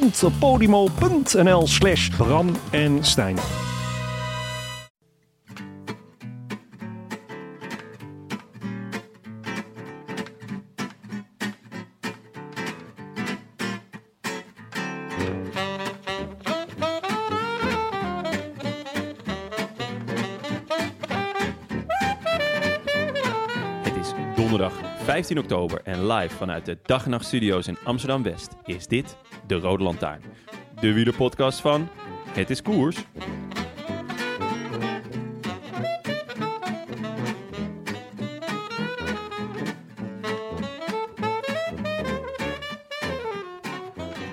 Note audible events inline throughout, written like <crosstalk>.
www.podimo.nl slash Bram en Stijn. Het is donderdag 15 oktober en live vanuit de Dag en Nacht Studio's in Amsterdam West is dit de Rode Lantaarn. De wielerpodcast van Het is Koers.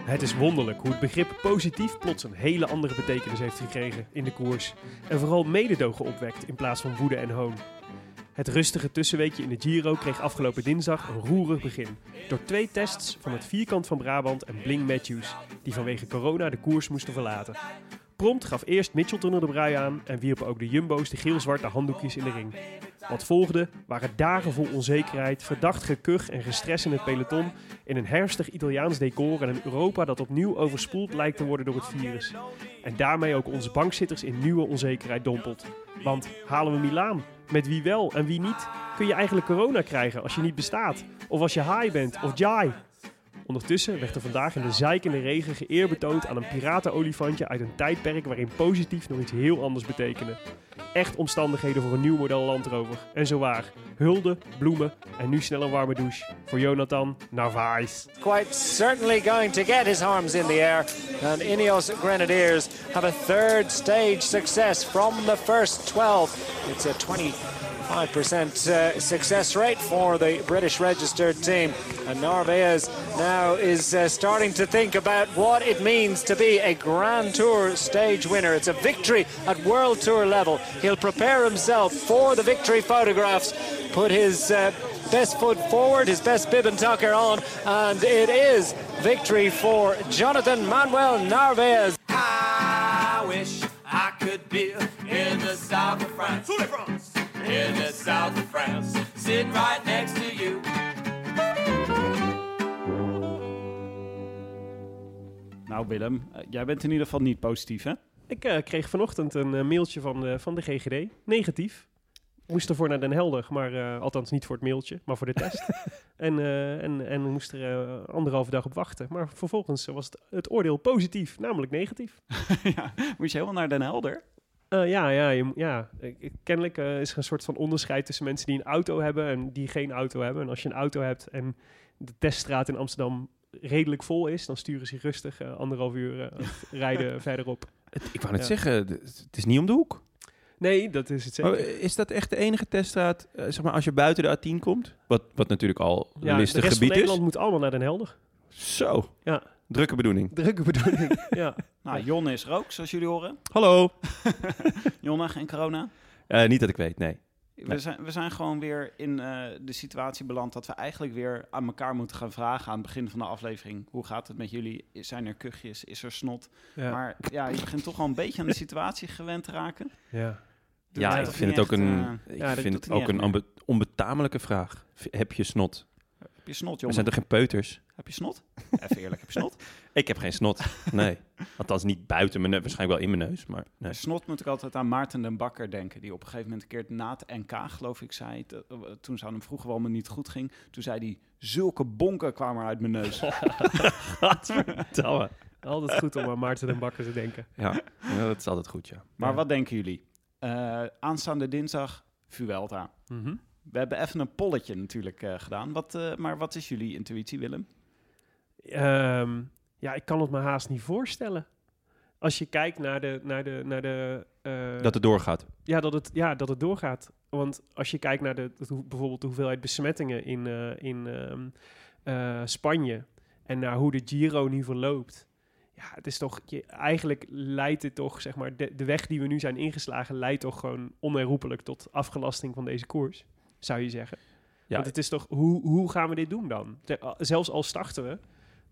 Het is wonderlijk hoe het begrip positief plots een hele andere betekenis heeft gekregen in de koers. En vooral mededogen opwekt in plaats van woede en hoon. Het rustige tussenweekje in de Giro kreeg afgelopen dinsdag een roerig begin. Door twee tests van het vierkant van Brabant en Bling Matthews, die vanwege corona de koers moesten verlaten. Prompt gaf eerst Mitchelton er de brui aan en wierpen ook de Jumbo's de geel-zwarte handdoekjes in de ring. Wat volgde waren dagen vol onzekerheid, verdacht gekuch en gestres in het peloton in een herfstig Italiaans decor en een Europa dat opnieuw overspoeld lijkt te worden door het virus. En daarmee ook onze bankzitters in nieuwe onzekerheid dompelt. Want halen we Milaan? Met wie wel en wie niet? Kun je eigenlijk corona krijgen als je niet bestaat? Of als je high bent of jai? Ondertussen werd er vandaag in de zeikende regen geëer betoond aan een piratenolifantje uit een tijdperk waarin positief nog iets heel anders betekende. Echt omstandigheden voor een nieuw model landrover. En zo waar, hulde, bloemen en nu snel een warme douche. Voor Jonathan Narvaez. quite certainly going to get his arms in the air. And Ineos Grenadiers have a third stage success from the first 12. It's a 25% uh, success rate for the British registered team. And Narvaez now is uh, starting to think about what it means to be a Grand Tour stage winner. It's a victory at World Tour level. He'll prepare himself for the victory photographs, put his uh, best foot forward, his best bib and tucker on, and it is victory for Jonathan Manuel Narvaez. I wish I could be in the south of France. In the south of France, sitting right next to you. Nou Willem, eh, jij bent in ieder geval niet positief hè? Ik eh, kreeg vanochtend een eh, mailtje van, de- van de GGD. Negatief. Moest ervoor naar Den Helder, maar eh, althans niet voor het mailtje, maar voor de test. <laughs> en, eh, en, en moest er anderhalve dag op wachten. Maar vervolgens was het, het oordeel positief, namelijk negatief. <laughs> ja, moest je helemaal naar Den Helder? Eh, ja, ja, je, ja. Kennelijk eh, is er een soort van onderscheid tussen mensen die een auto hebben en die geen auto hebben. En als je een auto hebt en de teststraat in Amsterdam redelijk vol is, dan sturen ze je rustig eh, anderhalf uur <laughs> rijden verderop. Ik wou net Ja. zeggen, het is niet om de hoek. Nee, dat is het zeker. Is dat echt de enige teststraat, zeg maar, als je buiten de A10 komt? Wat, wat natuurlijk al een ja, de listig rest van gebied is. Nederland moet allemaal naar Den Helder. Zo, Ja, drukke bedoeling. drukke bedoeling. <laughs> ja. Nou, Jonne is er ook, zoals jullie horen. Hallo. <laughs> Jonne, geen corona. Eh, niet dat ik weet, nee. We, Nee. zijn, we zijn gewoon weer in eh, de situatie beland dat we eigenlijk weer aan elkaar moeten gaan vragen aan het begin van de aflevering. Hoe gaat het met jullie? Zijn er kuchjes? Is er snot? Ja. Maar ja, je begint toch al een beetje aan de situatie gewend te raken. ja. Ja, ik vind het ook echt, een, eh, ik ja, vind het ook een onbe- onbetamelijke vraag. V- Heb je snot? Je snot, We jongen? zijn toch geen peuters? Heb je snot? <laughs> Even eerlijk, heb je snot? <laughs> Ik heb geen snot. Nee. Althans niet buiten mijn neus, waarschijnlijk wel in mijn neus, maar nee. Snot moet ik altijd aan Maarten den Bakker denken. Die op een gegeven moment een keer na het NK, geloof ik, zei... eh, toen zou hem vroeger wel maar niet goed ging. Toen zei hij, zulke bonken kwamen uit mijn neus. <laughs> Gadverdamme. Altijd goed om aan Maarten den Bakker te denken. Ja, ja, dat is altijd goed, ja. Maar Ja. wat denken jullie? Eh, aanstaande dinsdag, Vuelta. Mhm. We hebben even een polletje natuurlijk eh, gedaan. Wat, eh, maar wat is jullie intuïtie, Willem? Ehm, ja, ik kan het me haast niet voorstellen. Als je kijkt naar de... Naar de, naar de eh, Dat het doorgaat. ja, dat het, ja, dat het doorgaat. Want als je kijkt naar de, de- bijvoorbeeld de hoeveelheid besmettingen in, eh, in ehm, eh, Spanje... en naar hoe de Giro nu verloopt... Ja, het is toch... Je, eigenlijk leidt dit toch, zeg maar... De, de weg die we nu zijn ingeslagen... leidt toch gewoon onherroepelijk tot afgelasting van deze koers. Zou je zeggen. Ja. Want het is toch... Hoe, hoe gaan we dit doen dan? Zelfs al starten we...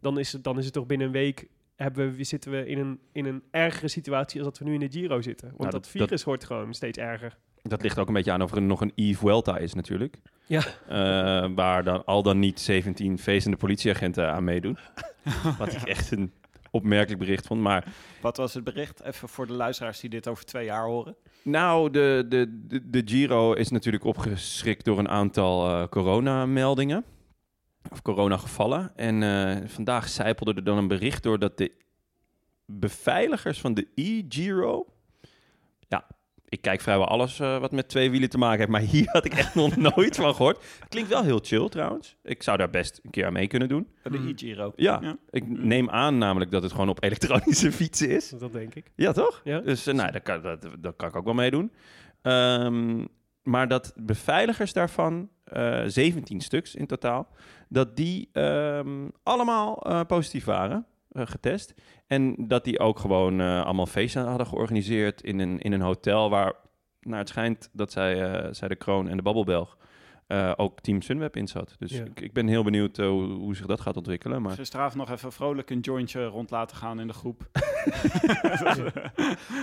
Dan is, het, dan is het toch binnen een week... Hebben we, zitten we in een, in een ergere situatie... als dat we nu in de Giro zitten. Want Nou, dat, dat- virus wordt gewoon steeds erger. Dat ligt ook een beetje aan of er nog een Eve Welta is natuurlijk. Ja. Eh, waar dan al dan niet 17 feestende politieagenten aan meedoen. <laughs> Wat ik echt een opmerkelijk bericht vond. Maar Wat was het bericht? Even voor de luisteraars die dit over twee jaar horen. nou, de, de, de, de Giro is natuurlijk opgeschrikt door een aantal eh, coronameldingen. Of coronagevallen. En eh, vandaag zijpelde er dan een bericht door dat de beveiligers van de e-Giro... Ik kijk vrijwel alles eh, wat met twee wielen te maken heeft. Maar hier had ik echt nog <laughs> nooit van gehoord. Klinkt wel heel chill trouwens. Ik zou daar best een keer aan mee kunnen doen. De Hmm. e-Giro. Ja, Ja. ik neem aan namelijk dat het gewoon op elektronische <laughs> fietsen is. Dat denk ik. Ja, toch? Ja. Dus eh, nou, daar kan, dat, dat kan ik ook wel meedoen. Ehm, maar dat beveiligers daarvan, eh 17 stuks in totaal, dat die ehm, allemaal eh, positief waren, eh, getest. En dat die ook gewoon eh, allemaal feesten hadden georganiseerd in een, in een hotel waar, naar het schijnt, dat zij, eh zij de Kroon en de Babbelbelg, eh, ook Team Sunweb in zat. Dus Ja. ik, ik ben heel benieuwd eh, hoe, hoe zich dat gaat ontwikkelen. Maar Gisteravond nog even vrolijk een jointje rond laten gaan in de groep. <laughs>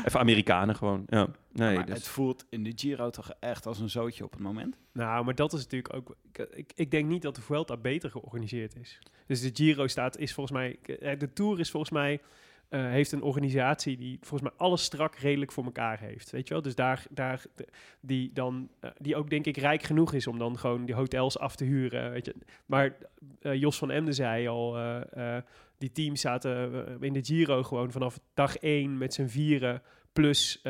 even Amerikanen gewoon. Ja. Nee, maar dus- het voelt in de Giro toch echt als een zootje op het moment. Nou, maar dat is natuurlijk ook... Ik, ik, ik denk niet dat de Vuelta beter georganiseerd is. Dus de Giro staat, is volgens mij... De Tour is volgens mij... eh, heeft een organisatie die volgens mij alles strak redelijk voor elkaar heeft. Weet je wel? Dus daar, daar die dan eh, die ook denk ik rijk genoeg is om dan gewoon die hotels af te huren. Weet je? Maar eh, Jos van Emden zei al, die teams zaten in de Giro gewoon vanaf dag één met z'n vieren plus,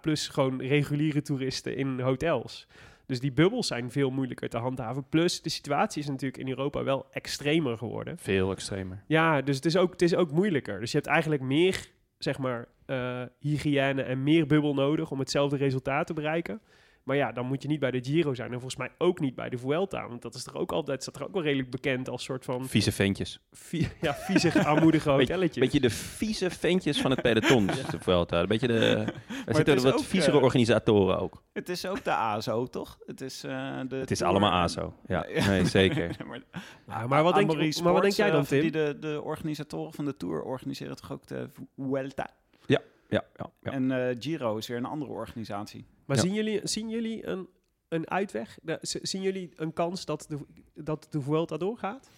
plus gewoon reguliere toeristen in hotels. Dus die bubbels zijn veel moeilijker te handhaven. Plus de situatie is natuurlijk in Europa wel extremer geworden. Veel extremer. Ja, dus het is ook, het is ook moeilijker. Dus je hebt eigenlijk meer, zeg maar, eh, hygiëne en meer bubbel nodig om hetzelfde resultaat te bereiken. Maar ja, dan moet je niet bij de Giro zijn en volgens mij ook niet bij de Vuelta. Want dat is toch ook altijd, staat er ook wel redelijk bekend als soort van Vieze ventjes. vie- ja, viezig, armoedige <laughs> hotelletje. Beetje de vieze ventjes van het peloton. <laughs> dus de Vuelta. Een beetje de... <laughs> Er zitten wat ook, viezere eh, organisatoren ook. Het is ook de ASO, toch? Het is, eh, de Het is Tour- allemaal ASO. Ja, nee, zeker. maar, Ja, maar wat denk maar wat denk jij dan, eh, Tim? Die de, de organisatoren van de Tour organiseren toch ook de Vuelta? Ja, ja, ja. En eh, Giro is weer een andere organisatie. Maar zien jullie, zien jullie een, een uitweg? De- zien jullie een kans dat de, dat de Vuelta doorgaat?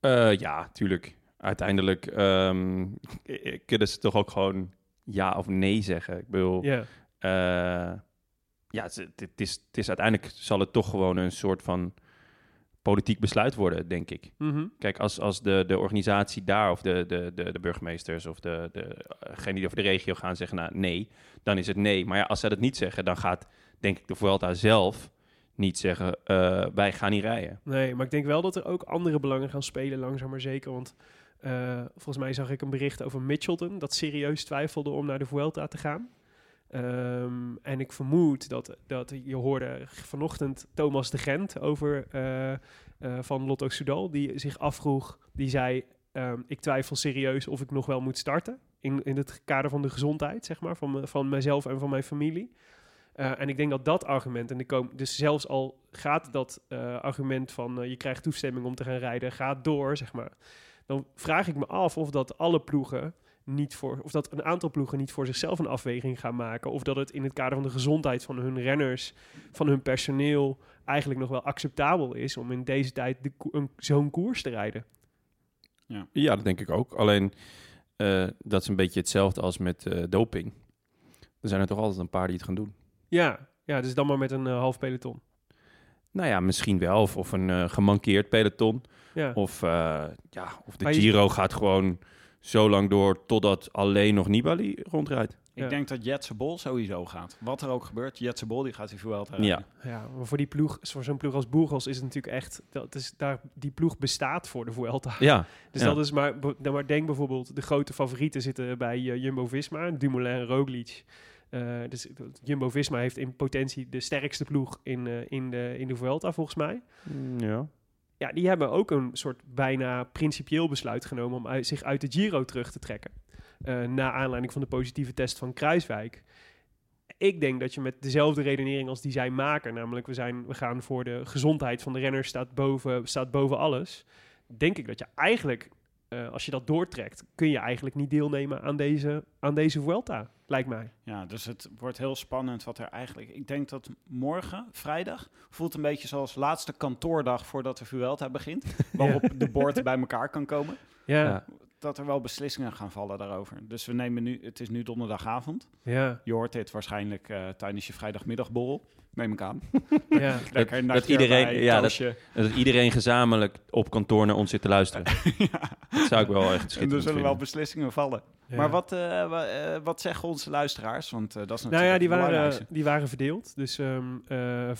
Eh, ja, tuurlijk. Uiteindelijk ehm, <laughs> kunnen ze toch ook gewoon ja of nee zeggen. Ik bedoel, Ja. eh, ja, het, het- het is, het is uiteindelijk zal het toch gewoon een soort van politiek besluit worden, denk ik. Mhm. Kijk, als, als de, de organisatie daar of de, de, de, de burgemeesters of de, de, degene die over de regio gaan zeggen nou, nee, dan is het nee. Maar ja, als zij dat niet zeggen, dan gaat denk ik de Vuelta zelf niet zeggen eh, wij gaan niet rijden. Nee, maar ik denk wel dat er ook andere belangen gaan spelen, langzaam maar zeker. Want eh, volgens mij zag ik een bericht over Mitchelton, dat serieus twijfelde om naar de Vuelta te gaan. Ehm, en ik vermoed dat, dat je hoorde vanochtend Thomas de Gent over eh, eh, van Lotto Soudal, die zich afvroeg, die zei, ehm, ik twijfel serieus of ik nog wel moet starten. In, in het kader van de gezondheid, zeg maar, van, van mijzelf en van mijn familie. Eh, en ik denk dat dat argument, en ik kom, dus zelfs al gaat dat argument van je krijgt toestemming om te gaan rijden, gaat door, zeg maar. Dan vraag ik me af of dat alle ploegen niet voor, of dat een aantal ploegen niet voor zichzelf een afweging gaan maken. Of dat het in het kader van de gezondheid van hun renners, van hun personeel, eigenlijk nog wel acceptabel is om in deze tijd de ko- zo'n koers te rijden. Ja, dat denk ik ook. Alleen eh, dat is een beetje hetzelfde als met eh, doping. Er zijn er toch altijd een paar die het gaan doen. Ja, ja dus dan maar met een eh, half peloton. Nou ja, misschien wel. Of, of een eh, gemankeerd peloton. Ja. Of, eh, ja, of de Maar je- Giro gaat gewoon zo lang door totdat alleen nog Nibali rondrijdt. Ik Ja. denk dat Jetse Bol sowieso gaat. Wat er ook gebeurt, Jetse Bol die gaat die Vuelta rijden. Ja. Ja, maar voor die ploeg, voor zo'n ploeg als Burgos is het natuurlijk echt, dat is daar, die ploeg bestaat voor de Vuelta. Ja, Dus Ja. dat is maar, dan maar denk bijvoorbeeld, de grote favorieten zitten bij eh, Jumbo-Visma, Dumoulin en Roglic. Eh, dus Jumbo-Visma heeft in potentie de sterkste ploeg in, eh, in, de, in de Vuelta, volgens mij. Ja. Ja, die hebben ook een soort bijna principieel besluit genomen om uit, zich uit de Giro terug te trekken. Eh na aanleiding van de positieve test van Kruiswijk. Ik denk dat je met dezelfde redenering als die zij maken, namelijk we, zijn, we gaan voor de gezondheid van de renner staat boven, staat boven alles. Denk ik dat je eigenlijk, eh, als je dat doortrekt, kun je eigenlijk niet deelnemen aan deze, aan deze Vuelta, lijkt mij. Ja, dus het wordt heel spannend wat er eigenlijk... Ik denk dat morgen, vrijdag, voelt een beetje zoals laatste kantoordag voordat de Vuelta begint. <laughs> Waarop de boord bij elkaar kan komen. Ja, Ja. ja. Dat er wel beslissingen gaan vallen daarover. Dus we nemen nu, het is nu donderdagavond. Je hoort dit waarschijnlijk eh, tijdens je vrijdagmiddagborrel. Neem ik aan. <laughs> ja. <laughs> Lekker dat iedereen- ja, dat- iedereen gezamenlijk op kantoor naar ons zit te luisteren. <laughs> Dat zou ik wel echt En er zullen wel beslissingen vallen. Ja. Maar wat, eh, eh, wat zeggen onze luisteraars? Want eh, dat is Nou natuurlijk ja, die waren, die waren verdeeld. Dus ehm eh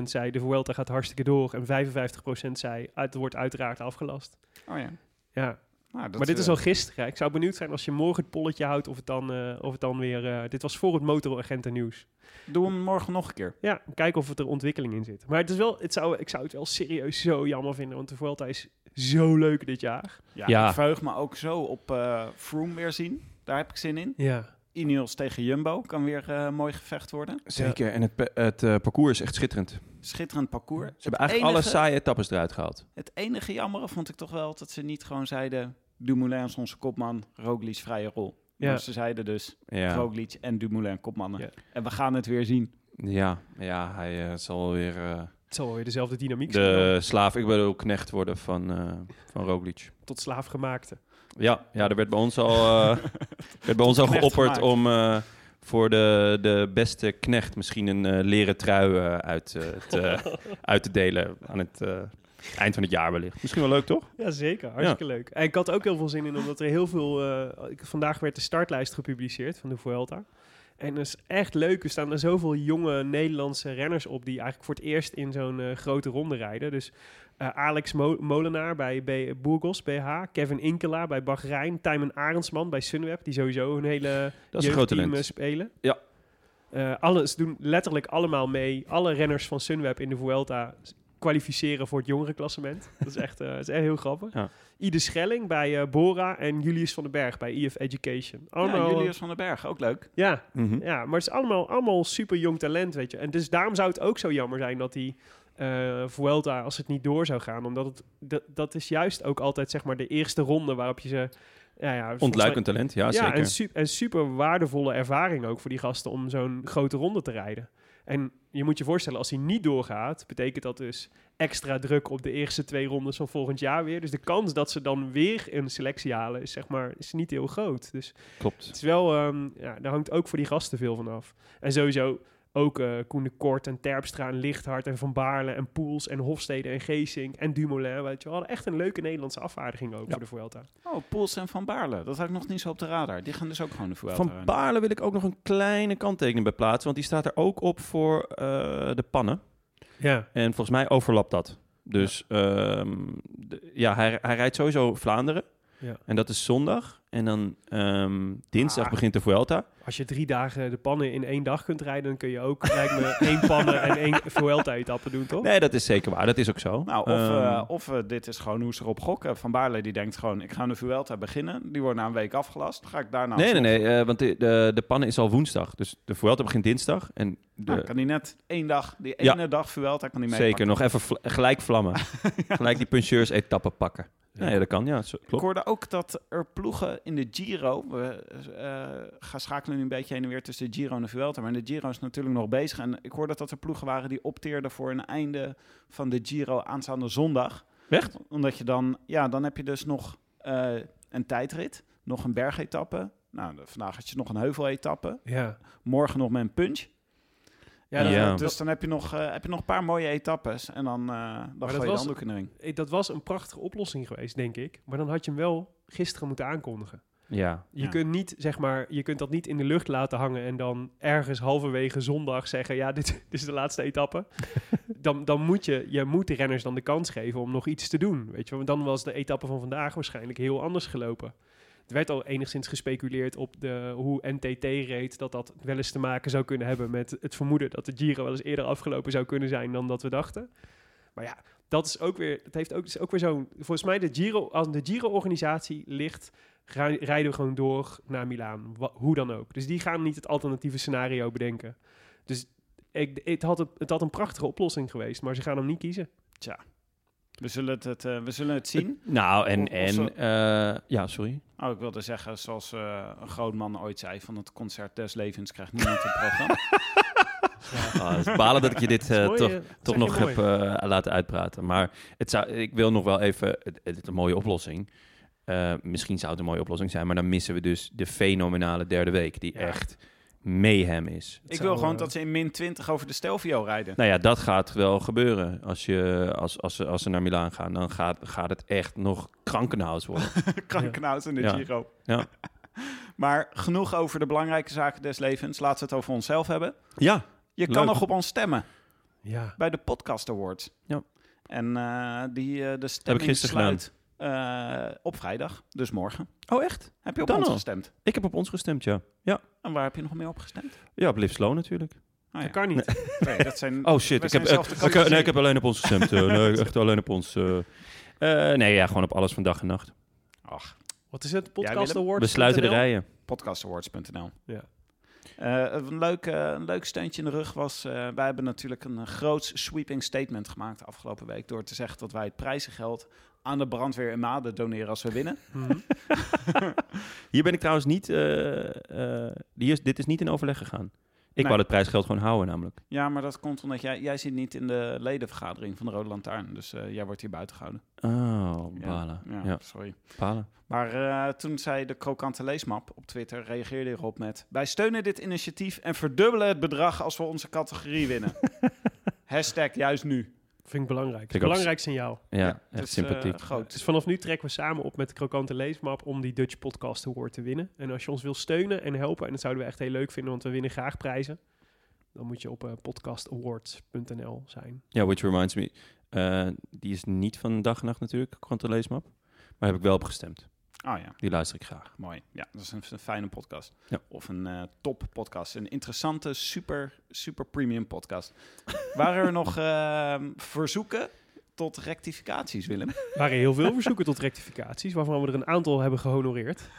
45% zei de Vuelta gaat hartstikke door. En 55% zei het wordt uiteraard afgelast. Oh ja. Ja, Nou, dat, maar dit is eh, al gisteren. hè. Ik zou benieuwd zijn als je morgen het polletje houdt of het dan, eh, of het dan weer... eh, dit was voor het motoragenten nieuws. Doe hem morgen nog een keer. Ja, kijken of het er ontwikkeling in zit. Maar het is wel, het zou, ik zou het wel serieus zo jammer vinden. Want de Vuelta is zo leuk dit jaar. Ja, Ja. Ik verheug me ook zo op eh Froome weer zien. Daar heb ik zin in. Ja. Ineos tegen Jumbo kan weer eh, mooi gevecht worden. Zeker, en het, het eh, parcours is echt schitterend. Schitterend parcours. Ze hebben eigenlijk enige- alle saaie etappes eruit gehaald. Het enige jammere vond ik toch wel dat ze niet gewoon zeiden... Dumoulin is onze kopman, Roglic vrije rol. Ja. Maar ze zeiden dus Ja, Roglic en Dumoulin kopmannen. Ja. En we gaan het weer zien. ja, ja hij eh, zal weer eh, Het zal weer dezelfde dynamiek zijn. dan. de slaaf, ik bedoel, knecht worden van, eh van Roglic. Tot slaafgemaakte. Ja, ja, er werd bij ons al, eh, <laughs> werd bij ons al geopperd gemaakt. om eh, voor de, de beste knecht misschien een eh, leren trui uit, te, <laughs> uit te delen aan het eh, eind van het jaar wellicht. Misschien wel leuk, toch? Ja, zeker. Hartstikke leuk. En ik had ook heel veel zin in, omdat er heel veel... eh, ik- vandaag werd de startlijst gepubliceerd van de Vuelta. En dat is echt leuk. Er staan er zoveel jonge Nederlandse renners op... die eigenlijk voor het eerst in zo'n eh, grote ronde rijden. Dus eh, Alex Mo- Molenaar bij B Burgos, BH. Kevin Inkela bij Bahrein. Tijmen Arendsman bij Sunweb, die sowieso een hele Dat is jeugdteam, spelen. Ja. Eh, alle, ze doen letterlijk allemaal mee. Alle renners van Sunweb in de Vuelta kwalificeren voor het jongerenklassement. <laughs> Dat is echt, dat is echt heel grappig. Ja. Ide Schelling bij eh, Bora en Julius van den Berg bij EF Education. Allemaal, ja, Julius van den Berg, ook leuk. ja, Mhm. ja, maar het is allemaal, allemaal super jong talent, weet je. En dus daarom zou het ook zo jammer zijn dat die eh Vuelta, als het niet door zou gaan, omdat het, dat, dat is juist ook altijd zeg maar de eerste ronde waarop je ze... Ja, ja, Ontluikend talent, ja, ja, zeker. en, su- en super waardevolle ervaring ook voor die gasten om zo'n grote ronde te rijden. En je moet je voorstellen, als hij niet doorgaat, betekent dat dus extra druk op de eerste twee rondes van volgend jaar weer. Dus de kans dat ze dan weer een selectie halen is, zeg maar, is niet heel groot. Dus Klopt. het is wel, ehm, ja, daar hangt ook voor die gasten veel van af. En sowieso ook eh Koen de Kort en Terpstra en Lichthart en Van Baarle en Poels en Hofstede en Geesink en Dumoulin. Weet je, we hadden echt een leuke Nederlandse afvaardiging ook voor de Vuelta. Oh, Poels en Van Baarle. Dat had ik nog niet zo op de radar. Die gaan dus ook gewoon de Vuelta Van. Baarle wil ik ook nog een kleine kanttekening bij plaatsen, want die staat er ook op voor eh, de pannen. Ja. En volgens mij overlapt dat. Dus ja, ja hij, hij rijdt sowieso Vlaanderen. Ja. En dat is zondag. En dan ehm, dinsdag Ah. begint de Vuelta. Als je drie dagen de pannen in één dag kunt rijden, dan kun je ook, lijkt me, <laughs> één pannen en één Vuelta-etappe doen, toch? Nee, dat is zeker waar. Dat is ook zo. Nou, of, Ehm, eh, of eh, dit is gewoon hoe ze erop gokken. Van Baarle die denkt gewoon, ik ga de Vuelta beginnen. Die wordt na een week afgelast. Ga ik daarna... nee, nee, nee. eh, want de, de, de pannen is al woensdag. Dus de Vuelta begint dinsdag. En de, Nou, kan hij net één dag, die Ja. ene dag Vuelta, kan hij mee. zeker nog even vl- gelijk vlammen. <laughs> Gelijk die puncheurs-etappe pakken. Ja. ja, dat kan. Ja, zo- Ik klopt. hoorde ook dat er ploegen in de Giro... We eh, gaan schakelen nu een beetje heen en weer tussen de Giro en de Vuelta. Maar de Giro is natuurlijk nog bezig. En ik hoorde dat er ploegen waren die opteerden voor een einde van de Giro aanstaande zondag. Echt? Omdat je dan... Ja, dan heb je dus nog eh, een tijdrit. Nog een bergetappe. Nou, vandaag had je nog een heuveletappe. Ja. Morgen nog met een punch. Ja, dat, Ja. dat- Dus dan heb je nog, eh, heb je nog een paar mooie etappes. En dan, eh dan dat gooi je de was- handdoek in de ring. eh, dat was een prachtige oplossing geweest, denk ik. Maar dan had je hem wel gisteren moeten aankondigen. Ja. Je Ja. kunt niet, zeg maar, je kunt dat niet in de lucht laten hangen en dan ergens halverwege zondag zeggen, ja, <laughs> dit, dit is de laatste etappe. <laughs> dan, dan moet je, je moet de renners dan de kans geven om nog iets te doen. Weet je, wel. want dan was de etappe van vandaag waarschijnlijk heel anders gelopen. Er werd al enigszins gespeculeerd op de, hoe NTT reed, dat dat wel eens te maken zou kunnen hebben met het vermoeden dat de Giro wel eens eerder afgelopen zou kunnen zijn dan dat we dachten. Maar ja, dat is ook weer, het heeft ook, is ook weer zo'n, volgens mij de Giro, als de Giro-organisatie ligt, rijden we gewoon door naar Milaan, hoe dan ook. Dus die gaan niet het alternatieve scenario bedenken. Dus ik, het, had het had een prachtige oplossing geweest, maar ze gaan hem niet kiezen. We zullen het, eh, we zullen het zien. <laughs> Nou, en... Of- of en eh, ja, sorry. Oh, ik wilde zeggen, zoals eh, een groot man ooit zei, van het concert des levens krijgt niemand een programma. <laughs> Ah, het is balen dat ik je dit <laughs> Mooi, toch, toch nog heb laten uitpraten. Maar het zou, ik wil nog wel even... Het, het is een mooie oplossing. Misschien zou het een mooie oplossing zijn, maar dan missen we dus de fenomenale derde week, die Ja. echt mayhem is. ik wil gewoon dat ze in min 20 over de Stelvio rijden. Nou ja, dat gaat wel gebeuren. Als, je, als, als, ze, als ze naar Milaan gaan, dan gaat, gaat het echt nog krankenhuis worden. <laughs> Krankenhuis in de Ja. Giro. Ja. <laughs> Maar genoeg over de belangrijke zaken des levens. Laten we het over onszelf hebben. ja, Je kan nog op ons stemmen Ja, bij de Podcast Awards. Ja. En eh, die, eh, de stemming gisteren sluit eh, op vrijdag, dus morgen. Oh, echt? Heb je op Dan ons al? gestemd? Ik heb op ons gestemd, ja. Ja, En waar heb je nog meer op gestemd? ja op Liv Slow natuurlijk. Oh, ja. dat kan niet. Nee, <laughs> dat zijn... Oh shit, ik zijn heb, ik, de ik- coaches. nee, ik heb alleen op ons gestemd. eh, nee, echt alleen op ons. eh. Eh, nee, ja, gewoon op alles van dag en nacht. Ach, Wat is het? Podcast Willem? Awards. We sluiten de rijen. podcastawards.nl. Ja. Eh, een, leuk, eh, een leuk steuntje in de rug was... eh, wij hebben natuurlijk een uh, groot sweeping statement gemaakt afgelopen week... door te zeggen dat wij het prijzengeld aan de brandweer in Maden doneren als we winnen. <laughs> Hier ben ik trouwens niet... eh, eh, is, dit is niet in overleg gegaan. Ik Nee. wou het prijsgeld gewoon houden namelijk. Ja, maar dat komt omdat jij, jij zit niet in de ledenvergadering van de Rode Lantaarn. Dus eh, jij wordt hier buiten gehouden. Oh, balen. Ja, Ja, sorry. balen. Maar toen zei de krokante leesmap op Twitter, reageerde erop met... Wij steunen dit initiatief en verdubbelen het bedrag als we onze categorie winnen. <laughs> Hashtag juist nu. Vind ik belangrijk. ik belangrijk signaal. Ja, Ja, echt dus, sympathiek. eh, groot. Dus vanaf nu trekken we samen op met de Krokante Leesmap om die Dutch Podcast Award te winnen. En als je ons wil steunen en helpen, en dat zouden we echt heel leuk vinden, want we winnen graag prijzen, dan moet je op eh, podcastawards.nl zijn. Ja, which reminds me. eh, die is niet van dag en nacht natuurlijk, Quantum Leesmap. Maar heb ik wel op gestemd. Oh ja, Die luister ik graag. mooi. Ja, dat is een, een fijne podcast. Ja. Of een eh, top podcast. Een interessante, super, super premium podcast. <laughs> Waren er nog eh, verzoeken tot rectificaties, Willem? <laughs> Er waren heel veel verzoeken tot rectificaties, waarvan we er een aantal hebben gehonoreerd. <laughs>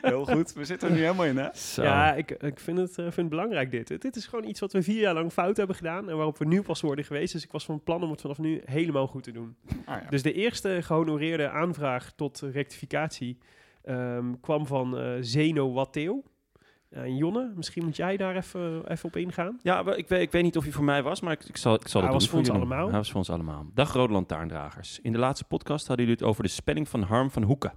Heel goed. We zitten er nu helemaal in, hè? Zo. Ja, ik, ik vind, het, eh, vind het belangrijk dit. Dit is gewoon iets wat we vier jaar lang fout hebben gedaan en waarop we nu pas worden geweest. Dus ik was van plan om het vanaf nu helemaal goed te doen. Ah, ja. Dus de eerste gehonoreerde aanvraag tot rectificatie ehm, kwam van eh Zeno Watteo. Ja, en Jonne, misschien moet jij daar even, even op ingaan. Ja, ik weet, ik weet niet of hij voor mij was, maar ik, ik zal, ik zal Hij het was doen voor ons allemaal. Hij was voor ons allemaal. Dag Rode Lantaarndragers. In de laatste podcast hadden jullie het over de spelling van Harm van Hoeken.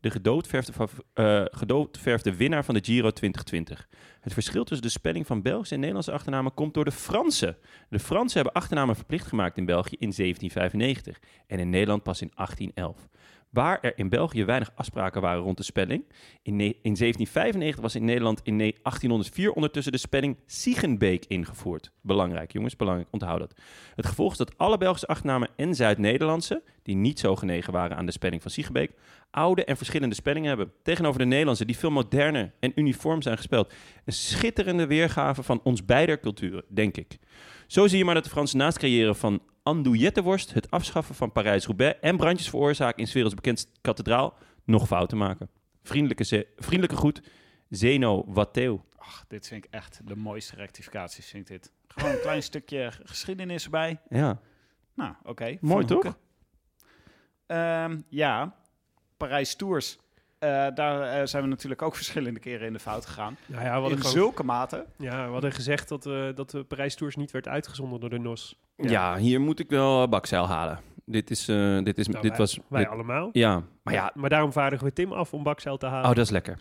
De gedoodverfde, eh, gedoodverfde winnaar van de Giro 2020. Het verschil tussen de spelling van Belgische en Nederlandse achternamen komt door de Fransen. De Fransen hebben achternamen verplicht gemaakt in België in 1795 en in Nederland pas in 1811. Waar er in België weinig afspraken waren rond de spelling. In, ne- in 1795 was in Nederland in ne- 1804 ondertussen de spelling Siegenbeek ingevoerd. Belangrijk, jongens, belangrijk, onthoud dat. Het gevolg is dat alle Belgische achternamen en Zuid-Nederlandse, die niet zo genegen waren aan de spelling van Siegenbeek, oude en verschillende spellingen hebben. Tegenover de Nederlandse, die veel moderner en uniform zijn gespeld. Een schitterende weergave van ons beider culturen, denk ik. Zo zie je maar dat de Fransen naast creëren van andouillettenworst, het afschaffen van Parijs-Roubaix en brandjes veroorzaken in 's werelds bekendste kathedraal, nog fouten maken. Vriendelijke, ze- vriendelijke groet, Zeno Watteo. Ach, dit vind ik echt de mooiste rectificaties, vind ik dit. Gewoon een klein <laughs> stukje geschiedenis erbij. Ja, Nou, oké. Mooi, toch? Ehm, ja, Parijs Tours. Eh, daar eh, zijn we natuurlijk ook <laughs> verschillende keren in de fout gegaan. Nou ja, we hadden, In gewoon, zulke mate. ja, we hadden gezegd dat, eh, dat de Parijs Tours niet werd uitgezonden door de NOS. ja. hier moet ik wel bakzeil halen. Dit is, eh, dit is, Nou, dit wij, was... wij dit- allemaal. ja, maar ja, Maar daarom vaardigen we Tim af om bakzeil te halen. oh, dat is lekker.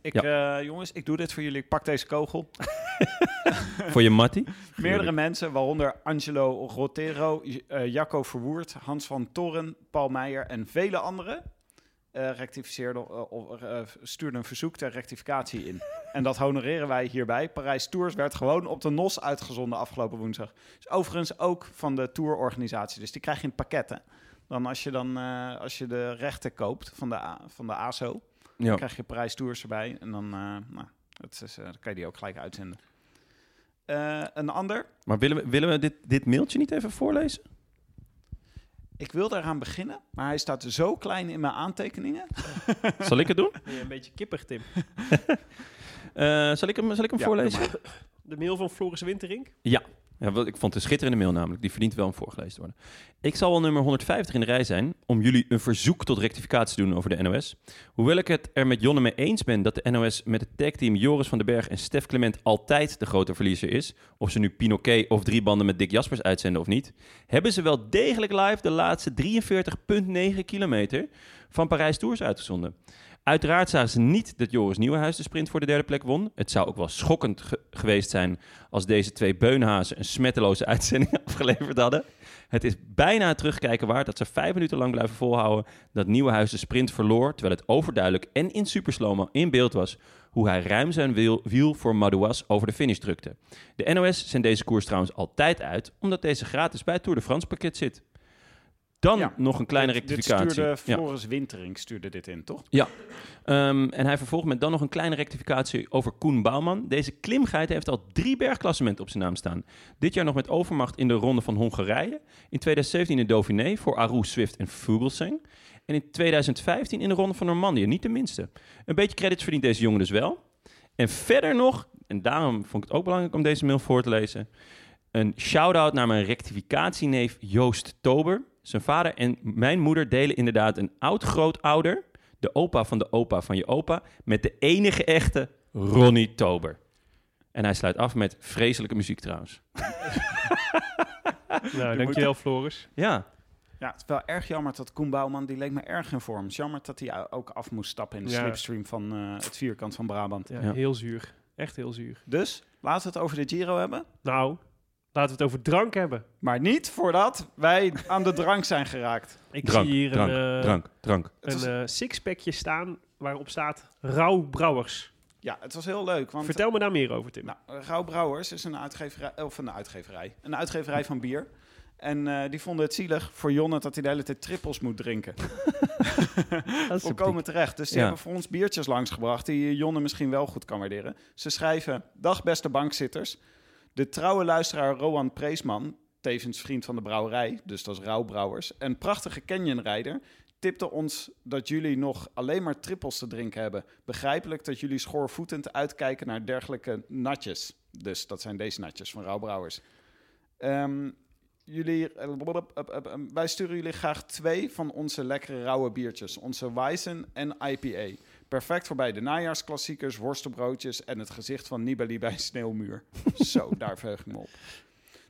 Ik, eh, jongens, ik doe dit voor jullie. Ik pak deze kogel. <laughs> Voor je Mattie. <laughs> Meerdere mensen, waaronder Angelo Rotero, eh, Jacco Verwoerd, Hans van Torren, Paul Meijer en vele anderen. Eh, rectificeerde, eh, of, eh, stuurde een verzoek ter rectificatie in. <laughs> en dat honoreren wij hierbij. Parijs Tours werd gewoon op de NOS uitgezonden afgelopen woensdag. Is overigens ook van de tourorganisatie, dus die krijg je in pakketten. Dan als je, dan, als je de rechten koopt van de, van de ASO, Ja. dan krijg je Parijs Tours erbij. En dan, nou, dat is, dan kan je die ook gelijk uitzenden. Een ander. Maar willen we, willen we dit, dit mailtje niet even voorlezen? Ik wil daaraan beginnen, maar hij staat zo klein in mijn aantekeningen. <laughs> Zal ik het doen? Ben je een beetje kippig, Tim. <laughs> Eh, zal ik hem, zal ik hem Ja, voorlezen? De mail van Floris Winterink. Ja, wel, ik vond het een schitterende mail namelijk. Die verdient wel om voorgelezen te worden. Ik zal wel nummer 150 in de rij zijn om jullie een verzoek tot rectificatie te doen over de NOS. Hoewel ik het er met Jonne mee eens ben dat de NOS met het tagteam Joris van den Berg en Stef Clement altijd de grote verliezer is, of ze nu Pinoquet of drie banden met Dick Jaspers uitzenden of niet, hebben ze wel degelijk live de laatste 43,9 kilometer van Parijs Tours uitgezonden. Uiteraard zagen ze niet dat Joris Nieuwenhuis de sprint voor de derde plek won. Het zou ook wel schokkend ge- geweest zijn als deze twee beunhazen een smetteloze <laughs> uitzending afgeleverd hadden. Het is bijna terugkijken waard dat ze vijf minuten lang blijven volhouden dat Nieuwenhuis de sprint verloor, terwijl het overduidelijk en in superslomo in beeld was hoe hij ruim zijn wiel, wiel voor Madouas over de finish drukte. De NOS zendt deze koers trouwens altijd uit, omdat deze gratis bij het Tour de France pakket zit. Dan Ja, nog een kleine Dit- rectificatie. Dit stuurde Ja. Floris Wintering stuurde dit in, toch? Ehm, en hij vervolgt met dan nog een kleine rectificatie over Koen Bouwman. Deze klimgeit heeft al drie bergklassementen op zijn naam staan. Dit jaar nog met overmacht in de ronde van Hongarije. In 2017 in Dauphiné voor Aru, Swift en Vogelsang. En in 2015 in de ronde van Normandië, niet de minste. Een beetje credits verdient deze jongen dus wel. En verder nog, en daarom vond ik het ook belangrijk om deze mail voor te lezen... een shout-out naar mijn rectificatieneef Joost Tober. Zijn vader en mijn moeder delen inderdaad een oud-grootouder de opa van de opa van je opa, met de enige echte Ronnie Tober. En hij sluit af met vreselijke muziek trouwens. <laughs> Nou, dankjewel Floris. Ja, Ja, het is wel erg jammer dat Koen Bouwman, die leek me erg in vorm. Het is jammer dat hij ook af moest stappen in de Ja. slipstream van eh, het vierkant van Brabant. Ja, Ja. Heel zuur. Echt heel zuur. Dus, laten we het over de Giro hebben. Nou, laten we het over drank hebben. Maar niet voordat wij aan de drank zijn geraakt. Ik drank, zie hier drank, een, eh, drank, drank. Het een eh, sixpackje staan waarop staat Rauw Brouwers. Ja, het was heel leuk. Want Vertel me daar meer over, Tim. Nou, Rauw Brouwers is een uitgeverij, of een uitgeverij, een uitgeverij van bier. En eh, die vonden het zielig voor Jonne dat hij de hele tijd trippels moet drinken. <laughs> Volkomen terecht. Dus die Ja. hebben voor ons biertjes langsgebracht die eh, Jonne misschien wel goed kan waarderen. Ze schrijven, dag beste bankzitters. De trouwe luisteraar Rowan Preesman, tevens vriend van de brouwerij, dus dat is Rauw Brouwers, en prachtige Canyonrijder, tipte ons dat jullie nog alleen maar trippels te drinken hebben. Begrijpelijk dat jullie schoorvoetend uitkijken naar dergelijke natjes. Dus dat zijn deze natjes van Rauw Brouwers. Ehm, jullie, eh, eh, eh, wij sturen jullie graag twee van onze lekkere rauwe biertjes. Onze Weizen en IPA. Perfect voor bij de najaarsklassiekers, worstenbroodjes en het gezicht van Nibali bij sneeuwmuur. <laughs> Zo, daar verheug ik me op.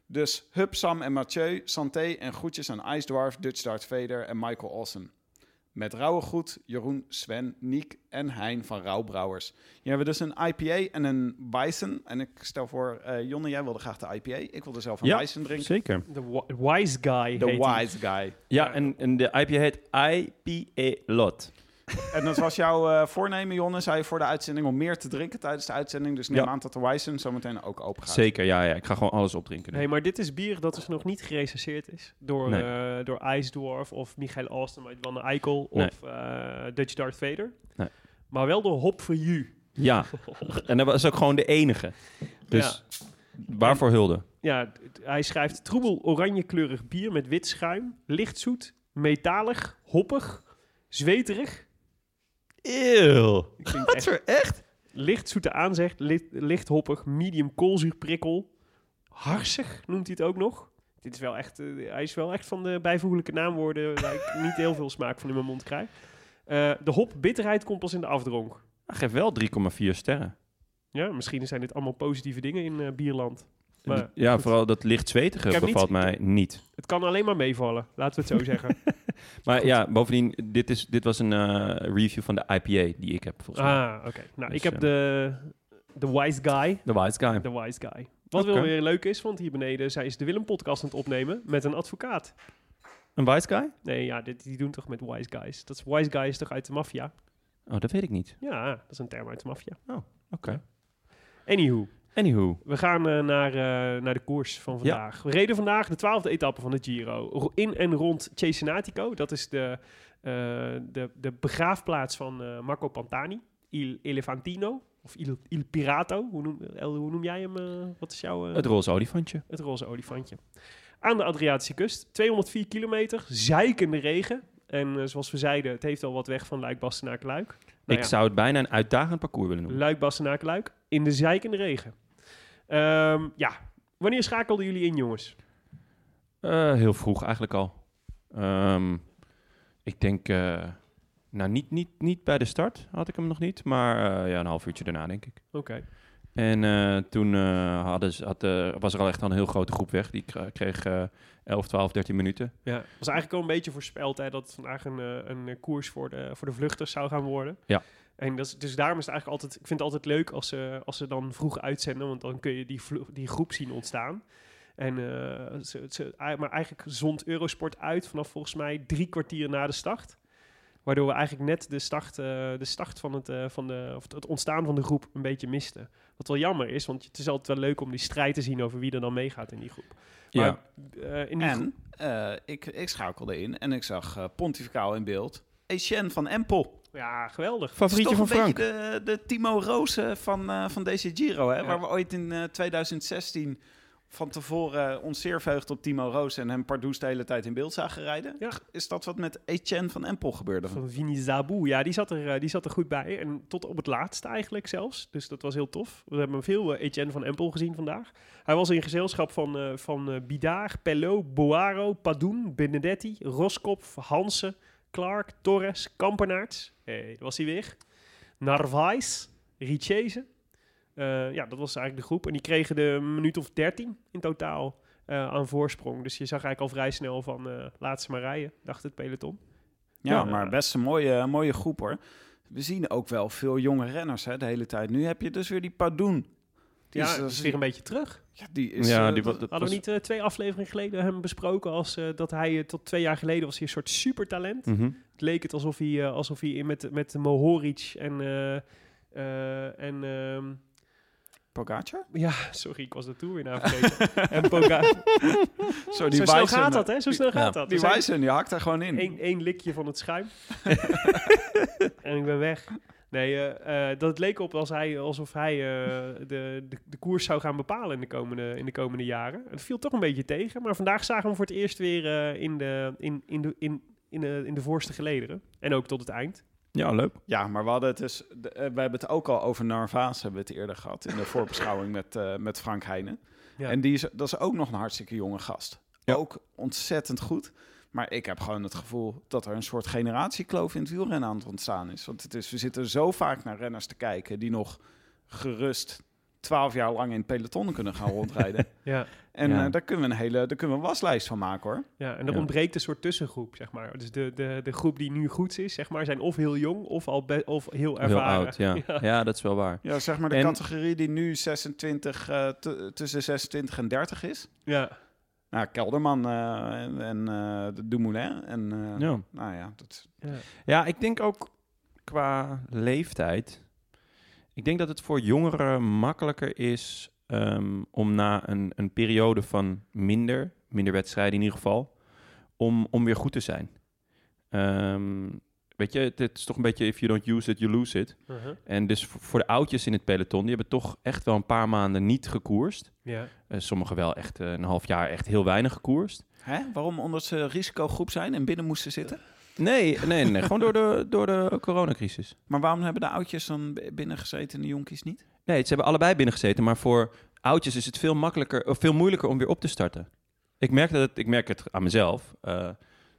Dus Hup, Sam en Mathieu, Santé en groetjes aan Ice Dwarf, Dutch Vader en Michael Olsen. Met rauwe goed, Jeroen, Sven, Niek en Hein van Rauwbrouwers. Hier hebben we dus een IPA en een Weizen. En ik stel voor, eh Jonne, jij wilde graag de IPA. Ik wilde zelf een Ja, Weizen drinken. Zeker. De wi- Wise Guy De hij. wise guy. Ja, en, en de IPA heet IPA Lot. En dat was jouw eh, voornemen, Jonne, zei je voor de uitzending, om meer te drinken tijdens de uitzending. Dus neem Ja. aan dat de Weizen zometeen ook open gaat. Zeker, ja, ja. Ik ga gewoon alles opdrinken. nu. Nee, maar dit is bier dat dus nog niet gerecenseerd is door, Nee. eh, door Ice Dwarf of Michael Austin uit Van Eikel Nee. of eh, Dutch Darth Vader. Nee. Maar wel door Hop for You. Ja, <laughs> en dat was ook gewoon de enige. Dus waarvoor hulde? Ja, hij schrijft troebel oranje-kleurig bier met wit schuim, licht zoet, metalig, hoppig, zweterig. Eeuw. Echt er echt? licht zoete aanzegt, licht, licht hoppig, medium koolzuurprikkel, harsig noemt hij het ook nog. Dit is wel echt, eh, hij is wel echt van de bijvoeglijke naamwoorden waar ik <laughs> niet heel veel smaak van in mijn mond krijg. Eh, de hop bitterheid komt pas in de afdronk. Hij geeft wel 3,4 sterren. Ja, misschien zijn dit allemaal positieve dingen in eh, bierland. Maar ja, goed. vooral dat licht zwetige bevalt niet- mij niet. Het kan alleen maar meevallen, laten we het zo zeggen. <laughs> Maar ja, bovendien, dit, is, dit was een eh, review van de IPA die ik heb, volgens mij. ah, oké. Nou, Dus, ik heb eh, de, de wise guy. De Wise Guy. De wise guy. Wat wel weer leuk is, want hier beneden zijn ze de Willem podcast aan het opnemen met een advocaat. Een wise guy? Nee, ja, dit, die doen toch met wise guys. Dat is wise guys toch uit de maffia? Oh, dat weet ik niet. Ja, dat is een term uit de maffia. Oké. Anywho, Anywho. we gaan eh, naar, eh, naar de koers van vandaag. We reden vandaag de twaalfde etappe van de Giro. Ro- In en rond Cesenatico. Dat is de, eh, de, de begraafplaats van Marco Pantani. Il Elefantino. Of Il, Il Pirato. Hoe noem, El, hoe noem jij hem? wat is jouw... Het roze olifantje. het roze olifantje. Aan de Adriatische kust. 204 kilometer. Zeikende regen. En zoals we zeiden, het heeft al wat weg van Luik, Bastenaken, Luik. Nou ik ja. zou het bijna een uitdagend parcours willen noemen. Luik, Bastenaken, Luik. In de zeikende regen. Ehm, ja, wanneer schakelden jullie in, jongens? Eh, heel vroeg eigenlijk al. Ehm, ik denk, eh, nou niet, niet, niet bij de start had ik hem nog niet, maar eh, ja, een half uurtje daarna denk ik. Oké. En toen hadden ze, had, was er al echt al een heel grote groep weg. Die kreeg eh 11, 12, 13 minuten. Ja, het was eigenlijk al een beetje voorspeld hè, dat het vandaag een, een koers voor de, voor de vluchters zou gaan worden. Ja. En dat is, dus daarom is het eigenlijk altijd, ik vind het altijd leuk als ze, als ze dan vroeg uitzenden, want dan kun je die, die groep zien ontstaan. En, eh, ze, ze, maar eigenlijk zond Eurosport uit vanaf volgens mij drie kwartier na de start. Waardoor we eigenlijk net de start, eh, de start van, het, eh, van de, of het ontstaan van de groep een beetje misten. Wat wel jammer is, want het is altijd wel leuk om die strijd te zien over wie er dan meegaat in die groep. Maar, eh, in die groep- En eh, ik, ik schakelde in en ik zag pontificaal in beeld. Etienne van Empel. Ja, geweldig. Favorietje van is toch Frank. een beetje de, de Timo Roos van, eh, van deze Giro. Hè? Ja. Waar we ooit in eh, 2016 van tevoren ons zeer verheugd op Timo Roos... en hem Pardoes de hele tijd in beeld zagen rijden. Ja. Is dat wat met Etienne van Empel gebeurde? Van Vini Zabu. Ja, die zat, er, eh, die zat er goed bij. En tot op het laatste eigenlijk zelfs. Dus dat was heel tof. We hebben veel eh, Etienne van Empel gezien vandaag. Hij was in gezelschap van, eh van eh, Bidar, Pello, Boaro, Padoen, Benedetti, Roskopf, Hansen, Clark, Torres, Kampenaerts. Hey, daar was hij weer. Narvaez, Richese. Eh, ja, dat was eigenlijk de groep. En die kregen de minuut of 13 in totaal eh, aan voorsprong. Dus je zag eigenlijk al vrij snel van eh laat ze maar rijden, dacht het peloton. Ja, Ja. maar best een mooie, mooie groep hoor. We zien ook wel veel jonge renners hè, de hele tijd. Nu heb je dus weer die Padoen. Die ja, is, dat is weer een beetje terug. ja, die is, ja, eh, die, wa- dat- dat Hadden we niet eh, twee afleveringen geleden hem besproken als eh, dat hij tot twee jaar geleden was hij een soort supertalent. Mhm. Het leek het alsof hij, eh, alsof hij in met, met Mohoric en, eh, eh, en ehm, Pogacar? ja, sorry, ik was de tour weer na vergeten. <laughs> en Pogacar. Zo, Zo snel gaat dat, hè? Zo snel gaat dat. Die Wijzen, die hakt er gewoon in. één likje van het schuim. <laughs> en ik ben weg. Nee, eh, eh, dat het leek op als hij, alsof hij eh, de, de, de koers zou gaan bepalen in de, komende, in de komende jaren. Het viel toch een beetje tegen. Maar vandaag zagen we hem voor het eerst weer eh, in, de, in, in, de, in, in, de, in de voorste gelederen. En ook tot het eind. Ja, leuk. Ja, maar we hadden het dus... de- we hebben het ook al over Narvaez, hebben we het eerder gehad... in de <laughs> voorbeschouwing met, eh, met Frank Heijnen. Ja. En die is, dat is ook nog een hartstikke jonge gast. Ja. Ook ontzettend goed. Maar ik heb gewoon het gevoel dat er een soort generatiekloof in het wielrennen aan het ontstaan is. Want het is, we zitten zo vaak naar renners te kijken... die nog gerust twaalf jaar lang in het peloton kunnen gaan rondrijden. <laughs> Ja, En Ja. eh, daar kunnen we een hele daar kunnen we een waslijst van maken, hoor. ja en er Ja. ontbreekt een soort tussengroep, zeg maar. Dus de, de, de groep die nu goed is, zeg maar, zijn of heel jong of al be- of heel Heel ervaren. oud, ja. <laughs> ja. dat is wel waar. Ja, zeg maar de En- categorie die nu 26, eh, tussen 26 en 30 is. ja. Nou, Kelderman eh, en, en eh, de Dumoulin. En, eh, Ja. Nou ja, dat, ja. Ja, ik denk ook qua leeftijd. Ik denk dat het voor jongeren makkelijker is ehm, om na een, een periode van minder, minder wedstrijden in ieder geval, om, om weer goed te zijn. Ehm, weet je, het, het is toch een beetje if you don't use it, you lose it. Uh-huh. En dus voor de oudjes in het peloton, die hebben toch echt wel een paar maanden niet gekoerst. ja. Eh, sommigen wel echt eh, een half jaar echt heel weinig gekoerst. hè? Waarom? Omdat ze risicogroep zijn en binnen moesten zitten? Nee, nee, nee. gewoon door de, door de coronacrisis. Maar waarom hebben de oudjes dan binnen gezeten en de jonkies niet? Nee, ze hebben allebei binnengezeten, maar voor oudjes is het veel makkelijker of veel moeilijker om weer op te starten. Ik merk, dat het, ik merk het aan mezelf. Eh,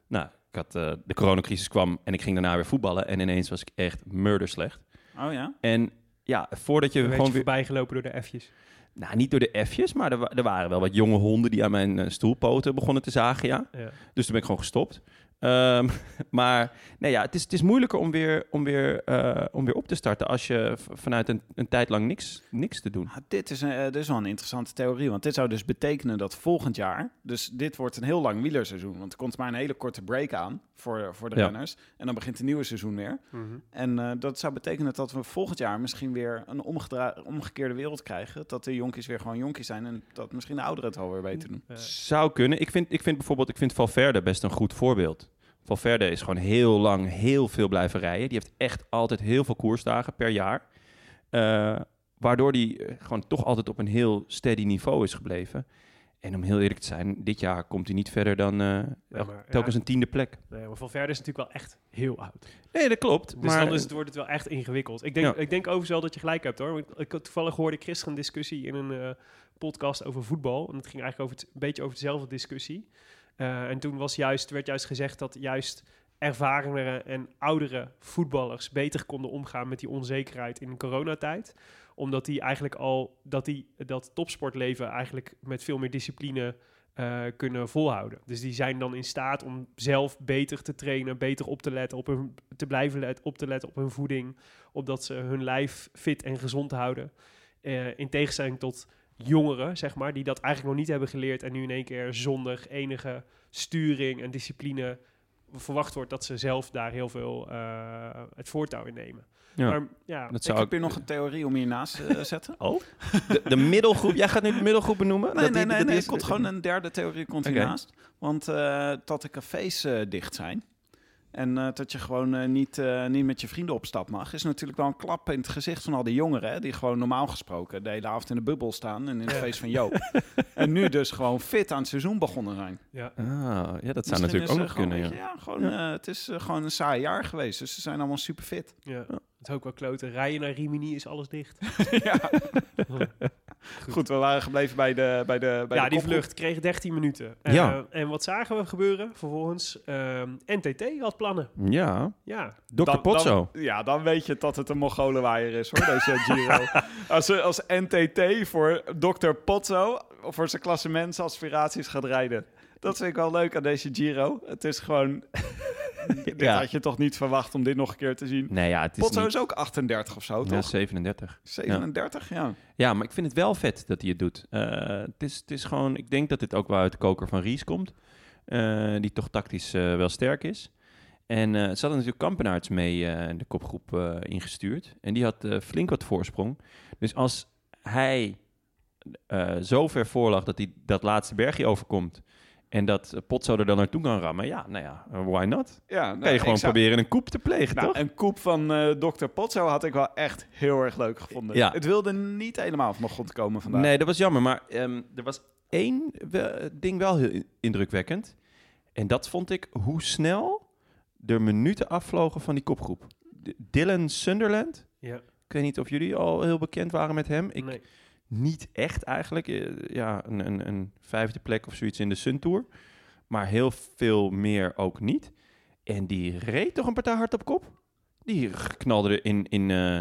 nou, had, eh, de coronacrisis kwam en ik ging daarna weer voetballen en ineens was ik echt murder slecht. Oh ja? En ja, voordat je Een gewoon weer... voorbij gelopen door de F'jes. Nou, niet door de F'jes, maar er, wa- er waren wel wat jonge honden die aan mijn eh, stoelpoten begonnen te zagen, ja. Ja. Dus toen ben ik gewoon gestopt. Ehm, <laughs> maar nee, ja, het, is, het is moeilijker om weer, om weer, eh, om weer op te starten als je vanuit een, een tijd lang niks, niks te doen. Ah, dit, is een, eh, dit is wel een interessante theorie, want dit zou dus betekenen dat volgend jaar, dus dit wordt een heel lang wielerseizoen, want er komt maar een hele korte break aan voor, voor de Ja. renners en dan begint een nieuwe seizoen weer. Mhm. En eh, dat zou betekenen dat we volgend jaar misschien weer een omgekeerde wereld krijgen, dat de jonkies weer gewoon jonkies zijn en dat misschien de ouderen het alweer beter doen. Zou kunnen. Ik vind, ik vind bijvoorbeeld, ik vind Valverde best een goed voorbeeld. Valverde is gewoon heel lang heel veel blijven rijden. Die heeft echt altijd heel veel koersdagen per jaar. Eh, waardoor die eh, gewoon toch altijd op een heel steady niveau is gebleven. En om heel eerlijk te zijn, dit jaar komt hij niet verder dan maar, telkens ja. een tiende plek. nee, maar Valverde is natuurlijk wel echt heel oud. Nee, dat klopt. Dus maar dan is het, wordt het wel echt ingewikkeld. Ik denk, Ja. ik denk overigens wel dat je gelijk hebt hoor. Want Ik, toevallig hoorde ik gisteren een discussie in een podcast over voetbal. En het ging eigenlijk over het, een beetje over dezelfde discussie. Eh, en toen was juist, werd juist gezegd dat juist ervarenere en oudere voetballers beter konden omgaan met die onzekerheid in coronatijd. Omdat die eigenlijk al dat die dat topsportleven eigenlijk met veel meer discipline eh, kunnen volhouden. Dus die zijn dan in staat om zelf beter te trainen, beter op te letten, op hun, te blijven op te letten op hun voeding, opdat ze hun lijf fit en gezond houden. Eh, in tegenstelling tot jongeren, zeg maar, die dat eigenlijk nog niet hebben geleerd en nu in één keer zonder enige sturing en discipline verwacht wordt dat ze zelf daar heel veel eh, het voortouw in nemen. Ja. Maar ja, dat Ik zou heb hier nog een theorie om hiernaast te <laughs> zetten. Oh? De, de middelgroep. Jij gaat nu de middelgroep benoemen? Nee, Dat nee, die- nee, dat nee. is- Er komt gewoon een derde theorie komt hiernaast. Want eh, dat de cafés eh, dicht zijn en eh, dat je gewoon eh, niet, eh, niet met je vrienden op stap mag, is natuurlijk wel een klap in het gezicht van al die jongeren. Hè, die gewoon normaal gesproken de hele avond in de bubbel staan en in het feest van Joop. <laughs> en nu dus gewoon fit aan het seizoen begonnen zijn. ja. Ah, ja, dat zou natuurlijk ook nog kunnen. Ja. gewoon, eh, het is gewoon een saai jaar geweest, dus ze zijn allemaal super fit. Ja, het is ook wel kloten. Rijden naar Rimini is alles dicht. <laughs> ja. <laughs> Goed, we waren gebleven bij de bij de bij ja, de die vlucht kreeg 13 minuten. Eh, Ja. En wat zagen we gebeuren vervolgens? Ehm, NTT had plannen. ja, Ja, Dr. Dan- Potso. Dan, ja, dan weet je dat het een Mongolenwaaier is, hoor, deze <laughs> Giro. als, als NTT voor Dr. Potso, voor zijn klassementsaspiraties gaat rijden. Dat vind ik wel leuk aan deze Giro. Het is gewoon... <laughs> dit Ja. had je toch niet verwacht om dit nog een keer te zien. Nee, ja, het is Potso niet... is ook 38 of zo, Ja, toch? 37. 37, ja. Ja, maar ik vind het wel vet dat hij het doet. Eh, het, is, het is gewoon, ik denk dat dit ook wel uit de koker van Ries komt. eh, die toch tactisch eh, wel sterk is. En eh ze hadden natuurlijk Kampenaerts mee in de kopgroep ingestuurd. En die had flink wat voorsprong. Dus als hij zo ver voor lag dat hij dat laatste bergje overkomt... en dat Potso er dan naartoe kan rammen... ja, nou ja, why not? ja nou, kan je gewoon ik zou- proberen een koep te plegen, Nou, toch? een koep van eh Dr. Potso had ik wel echt heel erg leuk gevonden. Ja. Het wilde niet helemaal van mijn grond komen vandaag. Nee, dat was jammer. Maar ehm, er was één we- ding wel heel in- indrukwekkend. En dat vond ik hoe snel er minuten afvlogen van die kopgroep. D- Dylan Sunderland. ja. Ik weet niet of jullie al heel bekend waren met hem. Ik nee. Niet echt eigenlijk. Eh, Ja, een, een, een vijfde plek of zoiets in de Sun Tour. Maar heel veel meer ook niet. En die reed toch een partij hard op kop. Die knalde er in, in, eh,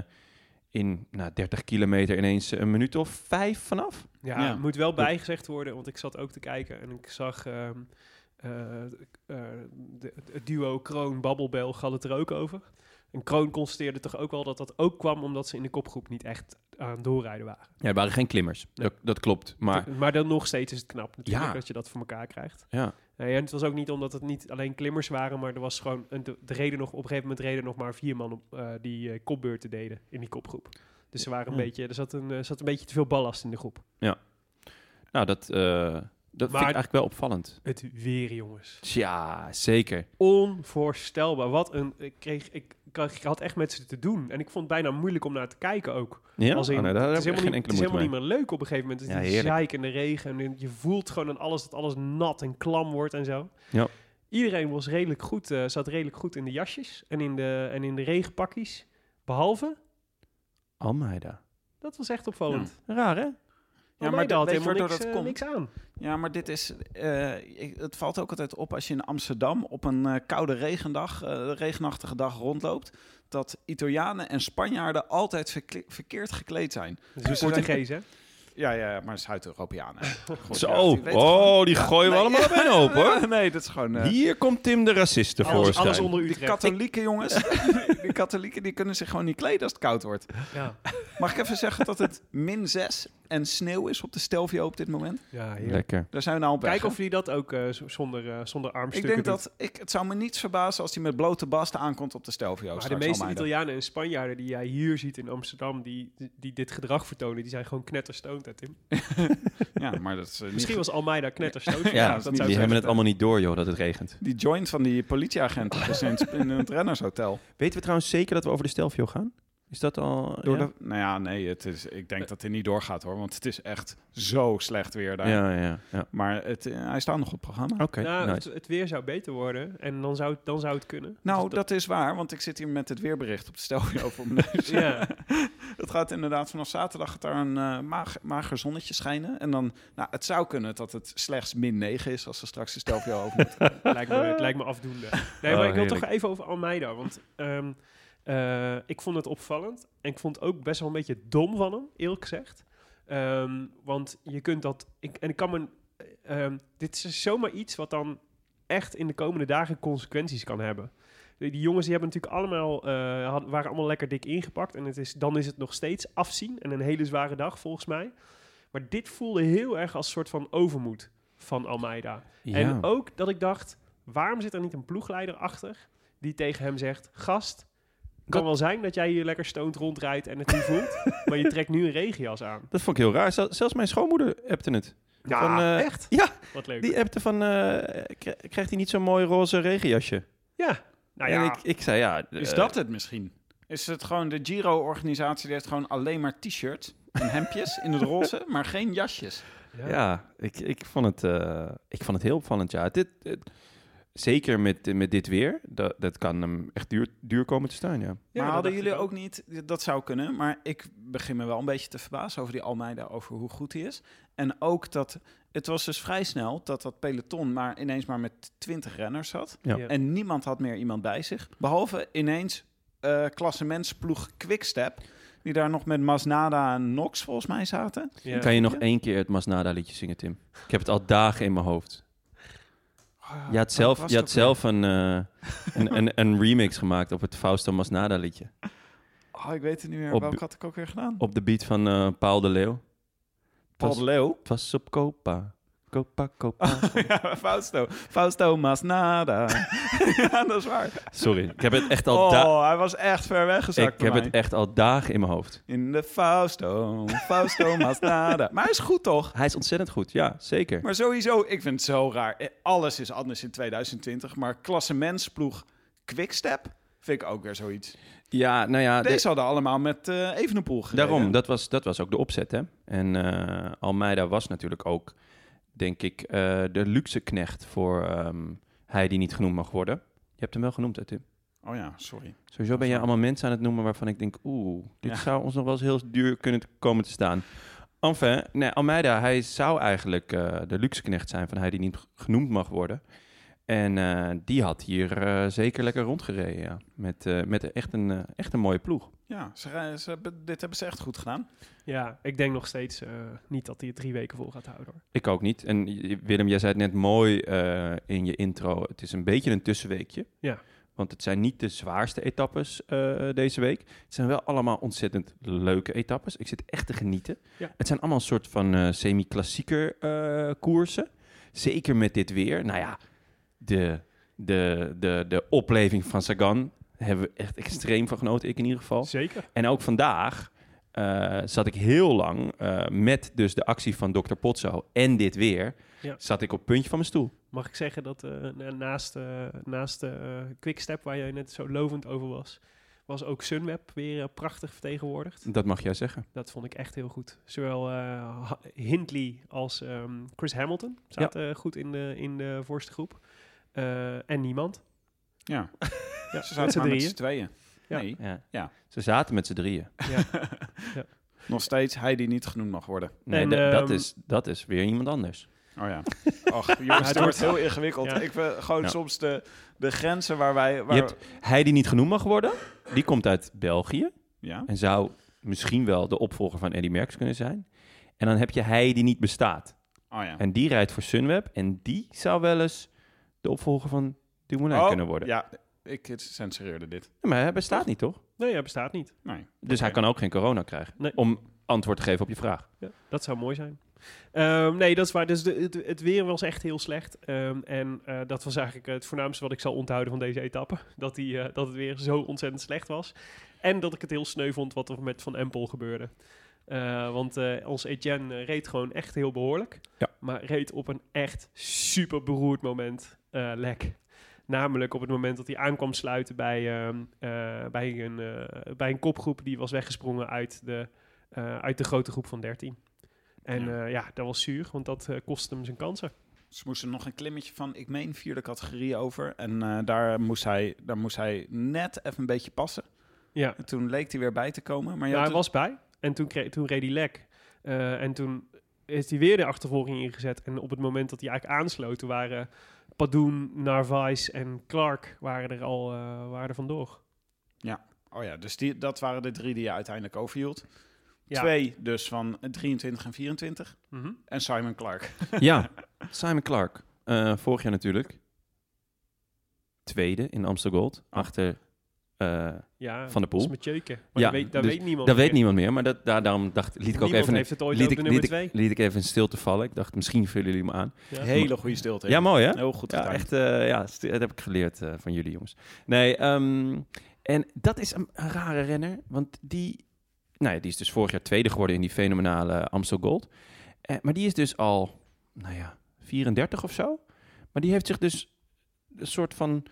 in nou, 30 kilometer ineens een minuut of vijf vanaf. Ja, moet wel bijgezegd worden, want ik zat ook te kijken en ik zag ehm, eh, eh, de- het duo Kroon-Babbelbel had het er ook over. En Kroon constateerde toch ook wel dat dat ook kwam omdat ze in de kopgroep niet echt aan het doorrijden waren. Ja, er waren geen klimmers. Dat, dat klopt. Maar maar dan nog steeds is het knap natuurlijk Ja. dat je dat voor elkaar krijgt. ja, Nee, en het was ook niet omdat het niet alleen klimmers waren, maar er was gewoon een, de, de reden nog, op een gegeven moment reden nog maar vier man op, eh, die eh, kopbeurten deden in die kopgroep. Dus ze waren een beetje, er zat een, eh, zat een beetje te veel ballast in de groep. nou dat, dat vind ik eigenlijk wel opvallend. Het weer, jongens. Ja, zeker. Onvoorstelbaar. Wat een. Ik, kreeg, ik, ik had echt met ze te doen. En ik vond het bijna moeilijk om naar te kijken ook. Ja, Als in, Oh, nee, daar het is helemaal, geen niet, het is helemaal niet meer leuk op een gegeven moment. Het is die zeik en de regen. En je voelt gewoon aan alles dat alles nat en klam wordt en zo. Ja. Iedereen was redelijk goed, eh, zat redelijk goed in de jasjes en in de, en in de regenpakjes. Behalve, Almeida. dat was echt opvallend. Raar, hè? Ja, maar helemaal waardoor niks, dat eh, komt? niks aan. Ja, maar dit is. eh, ik- het valt ook altijd op als je in Amsterdam op een eh, koude regendag, eh, regenachtige dag rondloopt. Dat Italianen en Spanjaarden altijd verkle- verkeerd gekleed zijn. Dus de Portugees, hè? Ja, ja, maar Zuid-Europeanen. Zo, ja, die oh, gewoon- die Ja, gooien we nee, allemaal op een hoop, hoor. <laughs> nee, dat is gewoon... eh, Hier komt Tim de racist Alles, tevoorschijn. alles onder die Utrecht. katholieke jongens, <laughs> die katholieken die kunnen zich gewoon niet kleden als het koud wordt. Ja, Mag ik even zeggen dat het min 6 en sneeuw is op de Stelvio op dit moment? ja heerlijk. Lekker. Daar zijn we nou op weg, Kijk of hij dat ook eh, z- zonder, eh, zonder Ik armstukken denk doet. dat ik, het zou me niets verbazen als hij met blote bast aankomt op de Stelvio. Maar de meeste. Italianen en Spanjaarden die jij hier ziet in Amsterdam, die, die dit gedrag vertonen, die zijn gewoon knetterstoned, hè Tim? <laughs> Ja, maar dat is eh, Misschien was Almeida knetterstoned. Ja, dat zou die zijn. hebben het allemaal niet door, joh, dat het regent. Die joint van die politieagent is in, in het rennershotel. Weten we trouwens zeker dat we over de Stelvio gaan? Is dat al... Door ja? de, nou ja, nee, het is, ik denk dat hij niet doorgaat hoor, want het is echt zo slecht weer daar. Ja, ja, ja. Maar het, eh, hij staat nog op het programma. Oké, Nou, nice. het, het weer zou beter worden en dan zou, het- dan zou het kunnen. Nou, Dus dat is waar, want ik zit hier met het weerbericht op de Stelvio voor mijn neus. Ja. <laughs> het gaat inderdaad vanaf zaterdag gaat daar een eh, maag, mager zonnetje schijnen. En dan, nou, het zou kunnen dat het slechts min 9 is als ze straks de Stelvio over moeten. <laughs> lijkt, me, het lijkt me afdoende. Nee, Oh, maar ik wil heerlijk. toch even over Almeida. Want ehm, eh, ik vond het opvallend. En ik vond het ook best wel een beetje dom van hem, eerlijk gezegd. Ehm, want je kunt dat... Ik, en ik kan me... ehm, dit is zomaar iets wat dan echt in de komende dagen consequenties kan hebben. Die jongens die hebben natuurlijk allemaal, eh, had- waren allemaal lekker dik ingepakt. En het is, dan is het nog steeds afzien. En een hele zware dag volgens mij. Maar dit voelde heel erg als een soort van overmoed van Almeida. En ook dat ik dacht, waarom zit er niet een ploegleider achter die tegen hem zegt, gast, kan wel zijn dat jij hier lekker stoned rondrijdt en het niet voelt, <laughs> maar je trekt nu een regenjas aan. Dat vond ik heel raar. Zel- Zelfs mijn schoonmoeder appte het. Ja, Van, eh, echt? Ja, Wat leuk. die appte van, eh, k- krijgt hij niet zo'n mooi roze regenjasje? ja, nou en ja, ik, ik zei, ja... Is eh, dat het misschien? Is het gewoon de Giro-organisatie die heeft gewoon alleen maar t-shirts en hemdjes in het roze, <laughs> maar geen jasjes? ja. Ja, ik, ik, vond het, eh, ik vond het heel opvallend, ja. Dit, zeker met, met dit weer, dat, dat kan hem echt duur, duur komen te staan, ja. Ja, maar hadden jullie ook niet, dat zou kunnen, maar ik begin me wel een beetje te verbazen over die Almeida, over hoe goed hij is. En ook dat, het was dus vrij snel dat dat peloton maar ineens maar met 20 renners zat. Ja. Ja. En niemand had meer iemand bij zich. Behalve ineens eh klassementsploeg Quickstep, die daar nog met Masnada en Nox volgens mij zaten. Ja. Kan je nog één keer het Masnada liedje zingen, Tim? Ik heb het al dagen in mijn hoofd. Je had zelf, was je had zelf een, eh, een, een, een remix gemaakt op het Fausto Masnada liedje. Oh, ik weet het niet meer. Op- Welke had ik ook weer gedaan? Op de beat van eh, Paul de Leeuw. Paul de Leeuw. Het was op Copa. Copa, Copa. <laughs> ja, Fausto. Fausto Masnada. <laughs> ja, dat is waar. Sorry, ik heb het echt al, Oh, hij was echt ver weggezakt ik heb mij. het echt al dagen in mijn hoofd. In de Fausto, Fausto Masnada. <laughs> Maar hij is goed, toch? Hij is ontzettend goed, ja, zeker. Maar sowieso, ik vind het zo raar. Eh, Alles is anders in 2020, maar klassementsploeg Quickstep vind ik ook weer zoiets. Ja, nou ja, de- Deze hadden allemaal met eh Evenepoel gereden. daarom, dat was, dat was ook de opzet, hè. En eh, Almeida was natuurlijk ook, denk ik, eh, de luxe knecht voor ehm, hij die niet genoemd mag worden. Je hebt hem wel genoemd, hè, Tim? Oh ja, sorry. Sowieso ben je allemaal mensen aan het noemen waarvan ik denk, oeh, dit Ja. zou ons nog wel eens heel duur kunnen komen te staan. Enfin, nee, Almeida, hij zou eigenlijk eh, de luxe knecht zijn van hij die niet genoemd mag worden. En eh, die had hier zeker lekker rondgereden, ja. Met, met echt, een, echt een mooie ploeg. Ja, ze, rij- ze hebben, dit hebben ze echt goed gedaan. Ja, ik denk nog steeds eh, niet dat hij het drie weken vol gaat houden. Hoor. Ik ook niet. En Willem, jij zei het net mooi eh, in je intro. Het is een beetje een tussenweekje. Ja. Want het zijn niet de zwaarste etappes eh, deze week. Het zijn wel allemaal ontzettend leuke etappes. Ik zit echt te genieten. Ja. Het zijn allemaal een soort van eh, semi-klassieker eh, koersen. Zeker met dit weer. Nou ja, de, de, de, de opleving van Sagan hebben we echt extreem van genoten. Ik in ieder geval. Zeker. En ook vandaag eh, zat ik heel lang eh, met dus de actie van Dr. Potso en dit weer, Ja. zat ik op het puntje van mijn stoel. Mag ik zeggen dat na- naast, naast Quickstep, waar jij net zo lovend over was, was ook Sunweb weer prachtig vertegenwoordigd. Dat mag jij zeggen. Dat vond ik echt heel goed. Zowel Hindley als ehm, Chris Hamilton zaten goed in de, in de voorste groep. En niemand. Ja, <laughs> Ja, ze met zaten met drieën. z'n tweeën. Ja. Nee, Ja. Ja. Ze zaten met z'n drieën. <laughs> nog steeds hij die niet genoemd mag worden. Nee, dat, ehm, is, dat is weer iemand anders. Oh ja. <laughs> Och, jongens, het wordt heel ingewikkeld. Ja. Ik vind gewoon Ja. soms de, de grenzen waar wij... Waar, Je hebt hij die niet genoemd mag worden, die komt uit België ja? en zou misschien wel de opvolger van Eddy Merckx kunnen zijn. En dan heb je hij die niet bestaat. Oh ja. En die rijdt voor Sunweb. En die zou wel eens de opvolger van Dumoulin Oh, kunnen worden. Ja, ik censureerde dit. Ja, Maar hij bestaat niet, toch? Nee, hij bestaat niet. Nee. Dus hij kan ook geen corona krijgen. Nee. Om antwoord te geven op je vraag. Ja, dat zou mooi zijn. Ehm, nee, dat is waar. Dus de, het, het weer was echt heel slecht. Ehm, en eh, dat was eigenlijk het voornaamste wat ik zal onthouden van deze etappe. <laughs> Dat, die, eh, dat het weer zo ontzettend slecht was. En dat ik het heel sneu vond wat er met Van Empel gebeurde. Eh, want eh ons Etienne reed gewoon echt heel behoorlijk. Ja. Maar reed op een echt super beroerd moment eh, lek. Namelijk op het moment dat hij aankwam sluiten bij, ehm, eh, bij, een, eh, bij een kopgroep die was weggesprongen uit de, eh, uit de grote groep van 13. En Ja. ja, dat was zuur, want dat kostte hem zijn kansen. Ze moesten nog een klimmetje van, ik meen, vierde categorie over. En daar, moest hij, daar moest hij net even een beetje passen. Ja, En toen leek hij weer bij te komen. Maar ja had hij was bij. En toen, kreeg, toen reed hij lek. En toen is hij weer de achtervolging ingezet. En op het moment dat hij eigenlijk aansloot, toen waren Padoen, Narvaez en Clark waren er al eh, waren er vandoor. Oh ja, dus die, dat waren de drie die je uiteindelijk overhield. Ja. Twee dus van 23 en 24. Mhm. En Simon Clark. ja, <laughs> Simon Clark. Eh, vorig jaar natuurlijk. Tweede in Amsterdam Gold. Oh. Achter... eh, Ja, Van de Poel. Dat is met Jeuken. Maar Ja, dat weet, dat dus weet niemand. dat weet meer. niemand meer, maar dat, daar, daarom dacht, liet ik ook Niemand even... heeft het ooit liet, ik, liet, nummer ik, twee. liet ik even in stilte vallen. Ik dacht, misschien vullen jullie me aan. Ja. Hele goede stilte. Ja, mooi hè? Heel goed Ja, gedaan. echt, eh, ja, dat heb ik geleerd eh, van jullie jongens. Nee, ehm, en dat is een, een rare renner, want die, nou ja, die is dus vorig jaar tweede geworden in die fenomenale Amstel Gold. Eh, maar die is dus al, nou ja, 34 of zo. Maar die heeft zich dus een soort van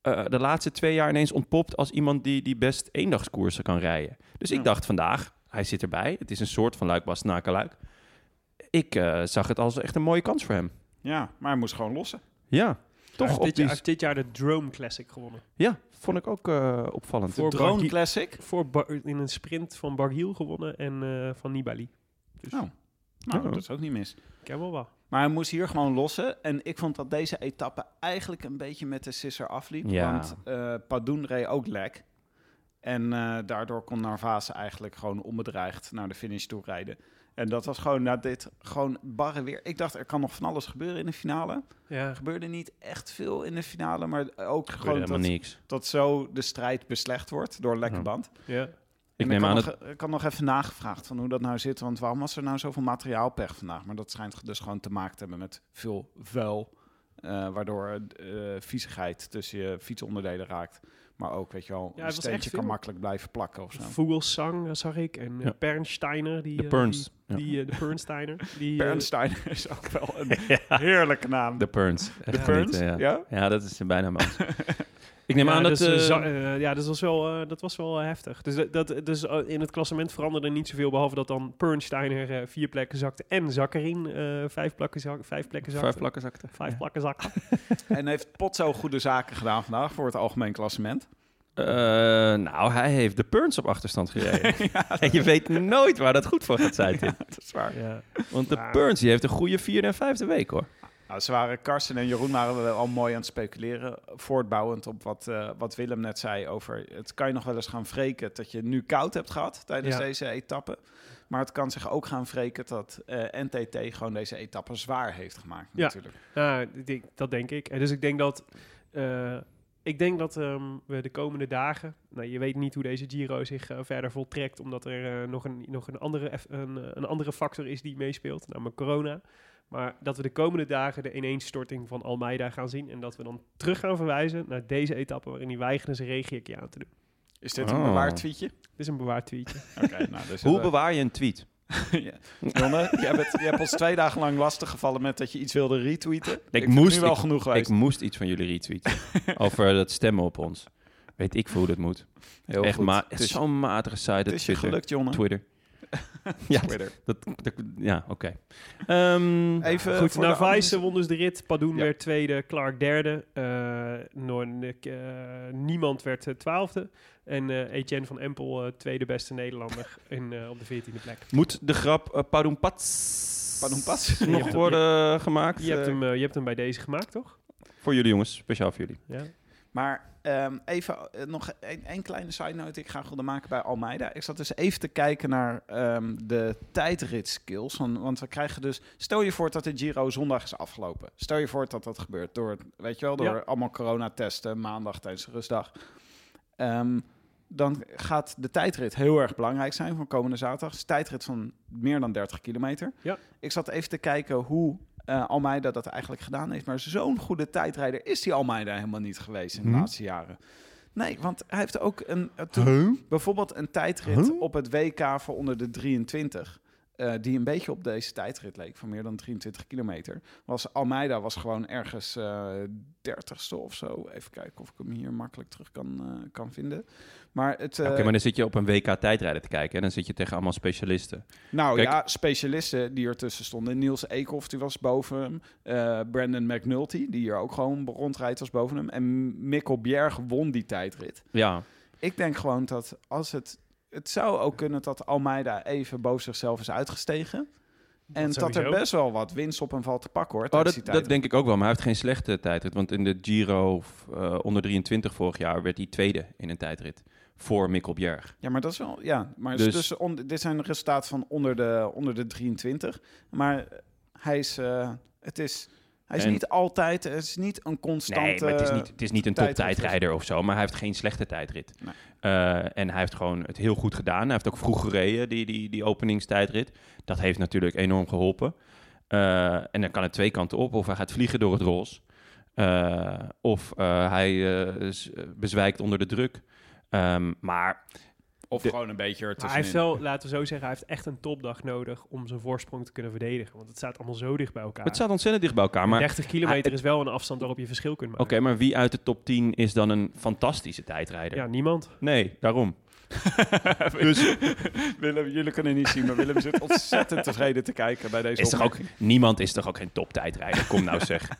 eh, de laatste twee jaar ineens ontpopt als iemand die, die best eendagskoersen kan rijden. Dus ik Ja. dacht vandaag, hij zit erbij. Het is een soort van luik Bas luik. Ik eh, zag het als echt een mooie kans voor hem. Ja, maar hij moest gewoon lossen. Ja, Hij toch heeft op dit, die... jaar, hij heeft dit jaar de Drome Classic gewonnen. Ja, vond ik ook eh, opvallend. Voor Drone Barguil- Classic. Voor Bar- in een sprint van Bargiel gewonnen en eh, van Nibali. Dus Oh. Nou, Oh. dat is ook niet mis. ik heb wel wat. Maar hij moest hier gewoon lossen. En ik vond dat deze etappe eigenlijk een beetje met de sisser afliep. Ja. Want eh Padoen reed ook lek. En eh, daardoor kon Narvaez eigenlijk gewoon onbedreigd naar de finish toe rijden. En dat was gewoon na dit gewoon barre weer. Ik dacht, er kan nog van alles gebeuren in de finale. Ja, Er gebeurde niet echt veel in de finale, maar ook gewoon helemaal dat, niks. dat zo de strijd beslecht wordt door lekke Ja. band. ja. Ik neem had aan nog, dat... Ik had nog even nagevraagd van hoe dat nou zit. Want waarom was er nou zoveel materiaalpech vandaag? Maar dat schijnt dus gewoon te maken te hebben met veel vuil. eh, waardoor eh viezigheid tussen je fietsonderdelen raakt. Maar ook, weet je wel, een steentje kan makkelijk blijven plakken of zo. Vogelsang eh, zag ik en Ja. Pernsteiner. Die, De Perns. Die, Ja. die, de Pernsteiner. <laughs> Die, Bernstein is ook wel een <laughs> heerlijke naam. De Perns. De Perns? ja. Ja? Ja, dat is zijn bijnaam. <laughs> ik neem ja, aan dat... dus, eh, eh, eh, ja, dat was wel, eh, dat was wel heftig. Dus, dat- dus in het klassement veranderde niet zoveel, behalve dat dan Pernsteiner eh, vier plekken zakte en Zakkerin eh, vijf, plekken vijf plekken zakte. vijf plakken zakte. Vijf Ja. plekken zakte. <laughs> En heeft Potso goede zaken gedaan vandaag voor het algemeen klassement. Eh, nou, hij heeft de Perns op achterstand gereden. <laughs> en je weet nooit waar dat goed voor gaat zijn, Tim. <laughs> Dat is waar. ja. Want de. Perns die heeft een goede vierde en vijfde week, hoor. Nou, ze waren, Karsten en Jeroen waren wel al mooi aan het speculeren. Voortbouwend op wat, eh, wat Willem net zei over... Het kan je nog wel eens gaan wreken dat je nu koud hebt gehad tijdens Ja. deze etappe. Maar het kan zich ook gaan wreken dat eh, NTT gewoon deze etappe zwaar heeft gemaakt Ja. natuurlijk. Ja, dat denk ik. En dus ik denk dat, eh, ik denk dat ehm, we de komende dagen, nou, je weet niet hoe deze Giro zich verder voltrekt, omdat er nog, een, nog een, andere, een, een andere factor is die meespeelt, namelijk corona. Maar dat we de komende dagen de ineenstorting van Almeida gaan zien en dat we dan terug gaan verwijzen naar deze etappe waarin hij weigerde zijn regenjekje aan te doen. Is dit een Oh. bewaard tweetje? Dit is een bewaard tweetje. <laughs> Oké, nou, dus Hoe bewaar je een tweet? <laughs> ja. Jonne, je hebt, je hebt ons twee dagen lang lastig gevallen met dat je iets wilde retweeten. Ik vind moest- nu wel ik- genoeg geweest. Ik moest iets van jullie retweeten. <laughs> over dat stemmen op ons. Weet ik veel hoe dat moet. Heel Echt goed. ma Het is, zo'n matige site. het dat is je gelukt, Jonne. Twitter. <laughs> ja, Twitter. dat, dat, ja oké. Ehm, Even Goed, Narvaez andere- won dus de rit. Padoen Ja. werd tweede, Clark derde. eh, Noor- eh, niemand werd eh, twaalfde. En eh, Etienne van Empel eh, tweede beste Nederlander <laughs> in, eh, op de veertiende plek. moet de grap uh? <laughs> Je nog worden gemaakt? Je hebt, hem, je hebt hem bij deze gemaakt, toch? Voor jullie jongens, speciaal voor jullie. Ja. Maar ehm, even eh, nog een, een kleine side note ik graag wilde maken bij Almeida. Ik zat dus even te kijken naar ehm, de tijdrit skills. Van, want we krijgen dus... Stel je voor dat de Giro zondag is afgelopen. Stel je voor dat dat gebeurt door, weet je wel, door Ja. allemaal coronatesten maandag tijdens de rustdag. Ehm, dan gaat de tijdrit heel erg belangrijk zijn van komende zaterdag. Het is een tijdrit van meer dan 30 kilometer. Ja. Ik zat even te kijken hoe eh, Almeida dat eigenlijk gedaan heeft. Maar zo'n goede tijdrijder is die Almeida helemaal niet geweest in de Hm? laatste jaren. Nee, want hij heeft ook een, eh, bijvoorbeeld een tijdrit Huh? op het WK voor onder de 23. Eh, die een beetje op deze tijdrit leek, van meer dan 23 kilometer. Was Almeida was gewoon ergens eh 30ste of zo. Even kijken of ik hem hier makkelijk terug kan, eh, kan vinden. Maar het, Oké, eh, maar dan zit je op een WK tijdrijden te kijken en dan zit je tegen allemaal specialisten. nou Kijk- ja, specialisten die ertussen stonden. Niels Eekhoff, die was boven hem. Eh, Brandon McNulty, die hier ook gewoon rondrijdt, was boven hem. En Mikkel Bjerg won die tijdrit. Ja, Ik denk gewoon dat als het... Het zou ook kunnen dat Almeida even boven zichzelf is uitgestegen. En dat, er best wel wat winst op hem valt te pakken, hoor. oh, dat, denk ik ook wel. Maar hij heeft geen slechte tijdrit. Want in de Giro eh, onder 23 vorig jaar werd hij tweede in een tijdrit. Voor Mikkel Bjerg. Ja, maar dat is wel... Ja, maar Dus- dus, on- dit zijn resultaten van onder de, onder de 23. Maar hij is... eh, het is... Hij is En- niet altijd... Het is niet een constante... Nee, maar het is niet, het is niet een toptijdrijder of zo. Maar hij heeft geen slechte tijdrit. Nee. Eh, en hij heeft gewoon het heel goed gedaan. Hij heeft ook vroeg gereden, die, die, die openingstijdrit. Dat heeft natuurlijk enorm geholpen. Eh, en dan kan het twee kanten op. Of hij gaat vliegen door het roze. Eh, of hij bezwijkt onder de druk. Ehm, maar Of De- gewoon een beetje ertussenin. hij heeft wel, laten we zo zeggen, hij heeft echt een topdag nodig om zijn voorsprong te kunnen verdedigen. Want het staat allemaal zo dicht bij elkaar. het staat ontzettend dicht bij elkaar. Maar 30 kilometer hij- is wel een afstand waarop je verschil kunt Oké, maken. maar wie uit de top 10 is dan een fantastische tijdrijder? Ja, niemand. Nee, daarom. <laughs> dus Willem, jullie kunnen niet zien, maar Willem zit ontzettend tevreden te kijken bij deze is toch ook, niemand is toch ook geen toptijdrijder? Kom nou zeg. <laughs>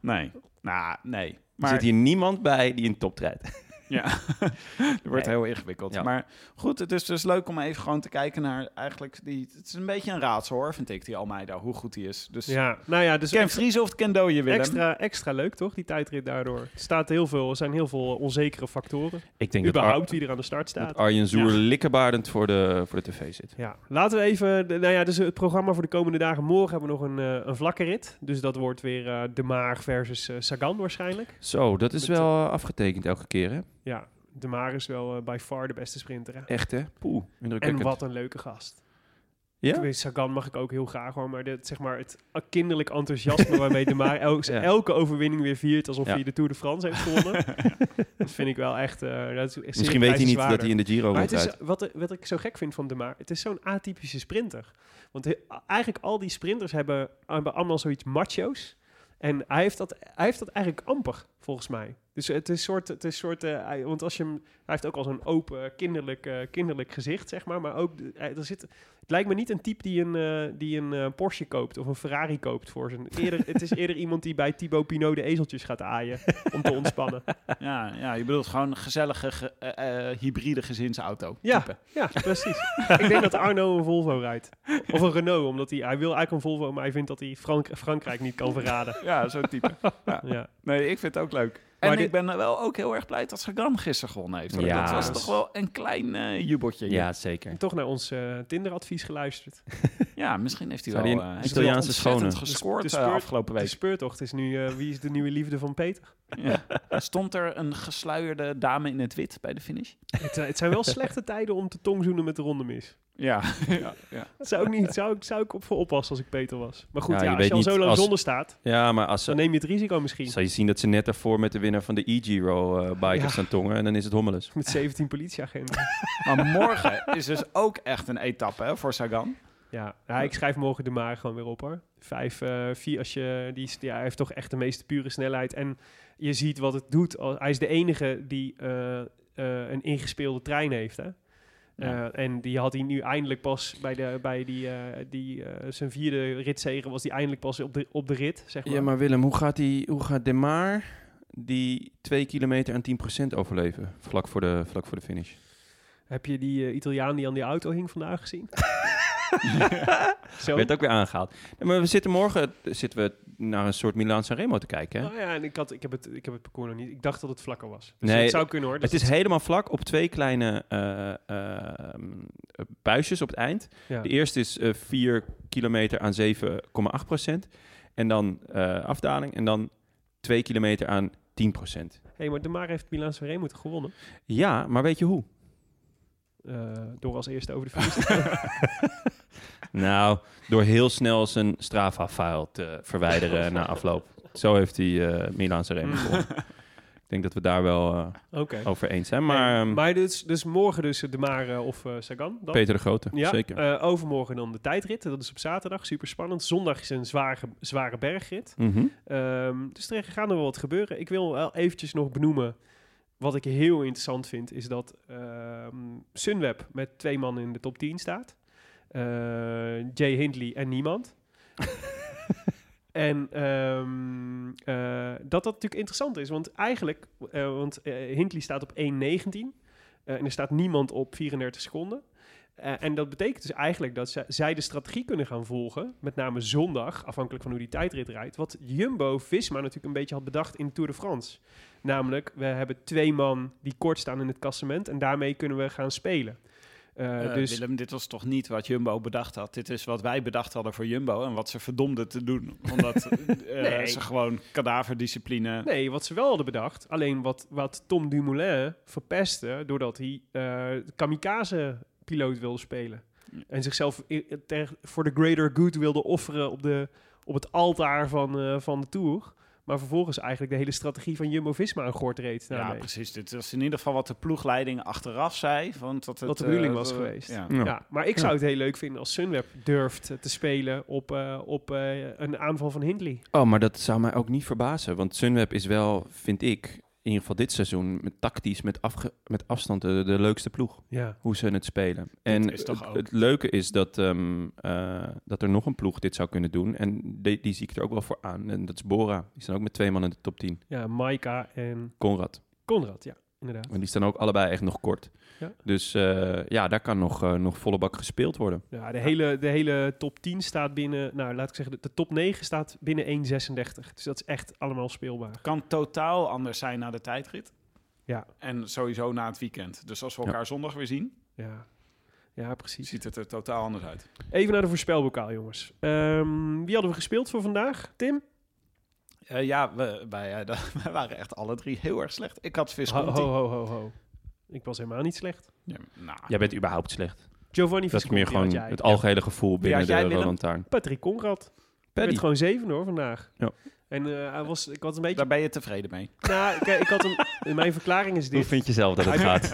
Nee. Nou, nee. Er Maar zit hier niemand bij die een top rijdt. Ja, <laughs> het wordt Nee. heel ingewikkeld. Ja. Maar goed, het is dus leuk om even gewoon te kijken naar eigenlijk die... Het is een beetje een raadsel hoor, vind ik, die Almeida, hoe goed die is. Dus Ja, nou ja, dus Ken Vries of het Ken Dooyen, Willem? extra, extra leuk toch, die tijdrit daardoor. Er, staat heel veel, er zijn heel veel onzekere factoren. Ik denk dat, Ar Überhaupt wie er aan de start staat. dat Arjen Zoer Ja. likkerbaardend voor de, voor de tv zit. Ja, laten we even. Nou ja, dus het programma voor de komende dagen. Morgen hebben we nog een, eh, een vlakke rit. Dus dat wordt weer eh, De Maar versus eh, Sagan waarschijnlijk. Zo, dat is Met, wel afgetekend elke keer, hè? Ja, De Maar is wel eh, by far de beste sprinter. Hè? Echt, hè? Poeh, En indrukwekkend. wat een leuke gast. Ja? Ik weet, Sagan mag ik ook heel graag hoor. Maar dit, zeg maar, het kinderlijk enthousiasme waarmee De Maar <laughs> el- Ja. elke overwinning weer viert. Alsof Ja. hij de Tour de France heeft gewonnen. <laughs> dat vind ik wel echt. eh, dat is zeer Misschien weet hij niet dat hij in de Giro Maar het is, wat, wat ik zo gek vind van De Maar, het is zo'n atypische sprinter. Want he- eigenlijk al die sprinters hebben, hebben allemaal zoiets macho's. En hij heeft, dat, hij heeft dat eigenlijk amper, volgens mij. Dus het is soort, het is soort eh, hij- want als je hem, hij heeft ook al zo'n open, kinderlijk, eh, kinderlijk gezicht, zeg maar. Maar ook, er zit, het lijkt me niet een type die een, eh, die een eh, Porsche koopt of een Ferrari koopt voor zijn. Eerder, het is eerder <laughs> iemand die bij Thibaut Pinot de ezeltjes gaat aaien om te ontspannen. <laughs> Ja, ja, je bedoelt gewoon een gezellige ge- eh, eh, hybride gezinsauto. Ja. type. Ja, precies. <laughs> ik denk dat Arno een Volvo rijdt. Of een Renault, omdat hij, hij wil eigenlijk een Volvo, maar hij vindt dat hij Frank, Frankrijk niet kan verraden. Ja, zo'n type. Ja. Nee, ik vind het ook leuk. En Maar ik ben wel ook heel erg blij dat Sagan gisteren gewonnen heeft. Ja. Dat was toch wel een klein eh jubeltje. hier. Ja, zeker. En toch naar ons eh, Tinder-advies geluisterd. <laughs> Ja, misschien heeft hij Zou wel, heeft Italiaanse hij wel ontzettend schone? gescoord De speurt- afgelopen De week. speurtocht is nu, wie is de nieuwe liefde van Peter? Ja. <laughs> Stond er een gesluierde dame in het wit bij de finish? Het, het zijn wel <laughs> slechte tijden om te tongzoenen met de ronde mis. Ja. ja, <laughs> ja. Dat zou ik niet, zou ik, zou ik op voor oppassen als ik Peter was. Maar goed, Ja, ja, je als je al niet zo lang als- zonder staat, Ja, maar als dan neem je het risico misschien. Zal je zien dat ze net daarvoor met de winnaar van de e-Giro eh bikers Ja. staan tongen en dan is het hommeles. Met 17 politieagenten. <laughs> Maar morgen is dus ook echt een etappe hè, voor Sagan. Ja, ja, ik schrijf morgen de maar gewoon weer op hoor. Vijf, eh, vier, als je, die, ja, hij heeft toch echt de meeste pure snelheid. En je ziet wat het doet. Hij is de enige die eh, eh, een ingespeelde trein heeft. Hè? Ja. Eh, en die had hij nu eindelijk pas bij, de, bij die, eh, die, eh, zijn vierde ritzegen was die eindelijk pas op de, op de rit, zeg maar. Ja, maar Willem, hoe gaat, die, hoe gaat De Maar die 2 kilometer en 10% overleven vlak voor de, vlak voor de finish? Heb je die eh, Italiaan die aan die auto hing vandaag gezien? <laughs> Zo? Werd ook weer aangehaald. Ja, maar we zitten morgen, zitten we naar een soort Milaan Sanremo te kijken. Hè? Oh ja, en ik, had, ik, heb het, ik heb het parcours nog niet. Ik dacht dat het vlakker was. Dus Nee, het zou kunnen hoor. Het is helemaal vlak op twee kleine eh, eh, buisjes op het eind. ja. De eerste is eh 4 kilometer aan 7,8 procent. En dan eh, afdaling. En dan 2 kilometer aan 10 procent. hey, maar de Maar heeft Milan Sanremo gewonnen. Ja, maar weet je hoe? Eh, door als eerste over de <laughs> finish. <laughs> Nou, door heel snel zijn Strava-file te verwijderen <laughs> na afloop. Zo heeft hij Milan Sanremo <laughs> gewonnen. Ik denk dat we daar wel eh, over eens zijn. Maar, Hey, ehm, maar dus, dus morgen dus de Maar eh, of eh, Sagan dan? Peter de Grote, Ja, zeker. overmorgen dan de tijdrit. Dat is op zaterdag, super spannend. Zondag is een zware, zware bergrit. Mhm. Ehm, dus er gaat nog wel wat gebeuren. Ik wil wel eventjes nog benoemen. Wat ik heel interessant vind, is dat ehm, Sunweb met twee mannen in de top 10 staat. Eh, Jay Hindley en niemand. <laughs> en ehm, eh, dat dat natuurlijk interessant is. Want eigenlijk, eh, want Hindley staat op 1.19 eh, en er staat niemand op 34 seconden. En dat betekent dus eigenlijk dat zij, zij de strategie kunnen gaan volgen, met name zondag, afhankelijk van hoe die tijdrit rijdt, wat Jumbo-Visma natuurlijk een beetje had bedacht in de Tour de France. Namelijk, we hebben twee man die kort staan in het klassement en daarmee kunnen we gaan spelen. Eh, Eh, dus Willem, dit was toch niet wat Jumbo bedacht had. Dit is wat wij bedacht hadden voor Jumbo en wat ze verdomden te doen. Omdat <laughs> eh, Nee. ze gewoon kadaverdiscipline... nee, wat ze wel hadden bedacht, alleen wat, wat Tom Dumoulin verpestte, doordat hij kamikaze-piloot wilde spelen. En zichzelf voor de greater good wilde offeren op, de, op het altaar van, van de Tour. Maar vervolgens eigenlijk de hele strategie van Jumbo-Visma aan gort reed Ja, precies. Dit was in ieder geval wat de ploegleiding achteraf zei. Want dat het, Wat de bedoeling eh, was geweest. Ja. Ja. Ja, maar ik zou het heel leuk vinden als Sunweb durft eh, te spelen op, eh, op eh, een aanval van Hindley. Oh, maar dat zou mij ook niet verbazen. Want Sunweb is wel, vind ik, in ieder geval dit seizoen, met tactisch, met, afge- met afstand de, de leukste ploeg. Ja. Hoe ze het spelen. En is toch het, ook- het leuke is dat, ehm, eh, dat er nog een ploeg dit zou kunnen doen. En die, die zie ik er ook wel voor aan. En dat is Bora. Die staan ook met twee man in de top 10. Ja, Maika en Conrad. Conrad, ja, inderdaad. En die staan ook allebei echt nog kort. Ja. Dus eh, ja, daar kan nog, eh, nog volle bak gespeeld worden. Ja, de, Hele, de hele top 10 staat binnen, nou laat ik zeggen, de, de top 9 staat binnen 1,36. Dus dat is echt allemaal speelbaar. Kan totaal anders zijn na de tijdrit. Ja. En sowieso na het weekend. Dus als we Ja. elkaar zondag weer zien, Ja, ja precies. ziet het er totaal anders uit. Even naar de voorspelbokaal, jongens. Ehm, wie hadden we gespeeld voor vandaag? Tim? Eh, ja, we, wij, eh, <laughs> we waren echt alle drie heel erg slecht. Ik had Visconti. ho, ho, ho, ho. Ik was helemaal niet slecht. Ja, nou, Jij bent überhaupt slecht. Giovanni Dat is meer gewoon jij. het algehele gevoel binnen de? Roland. Patrick Conrad. Paddy. werd gewoon zeven hoor vandaag. Ja. En eh, hij was, ik had een beetje... daar ben je tevreden mee. Nou, ik, ik had een... Mijn verklaring is Hoe dit. vind je zelf dat het gaat?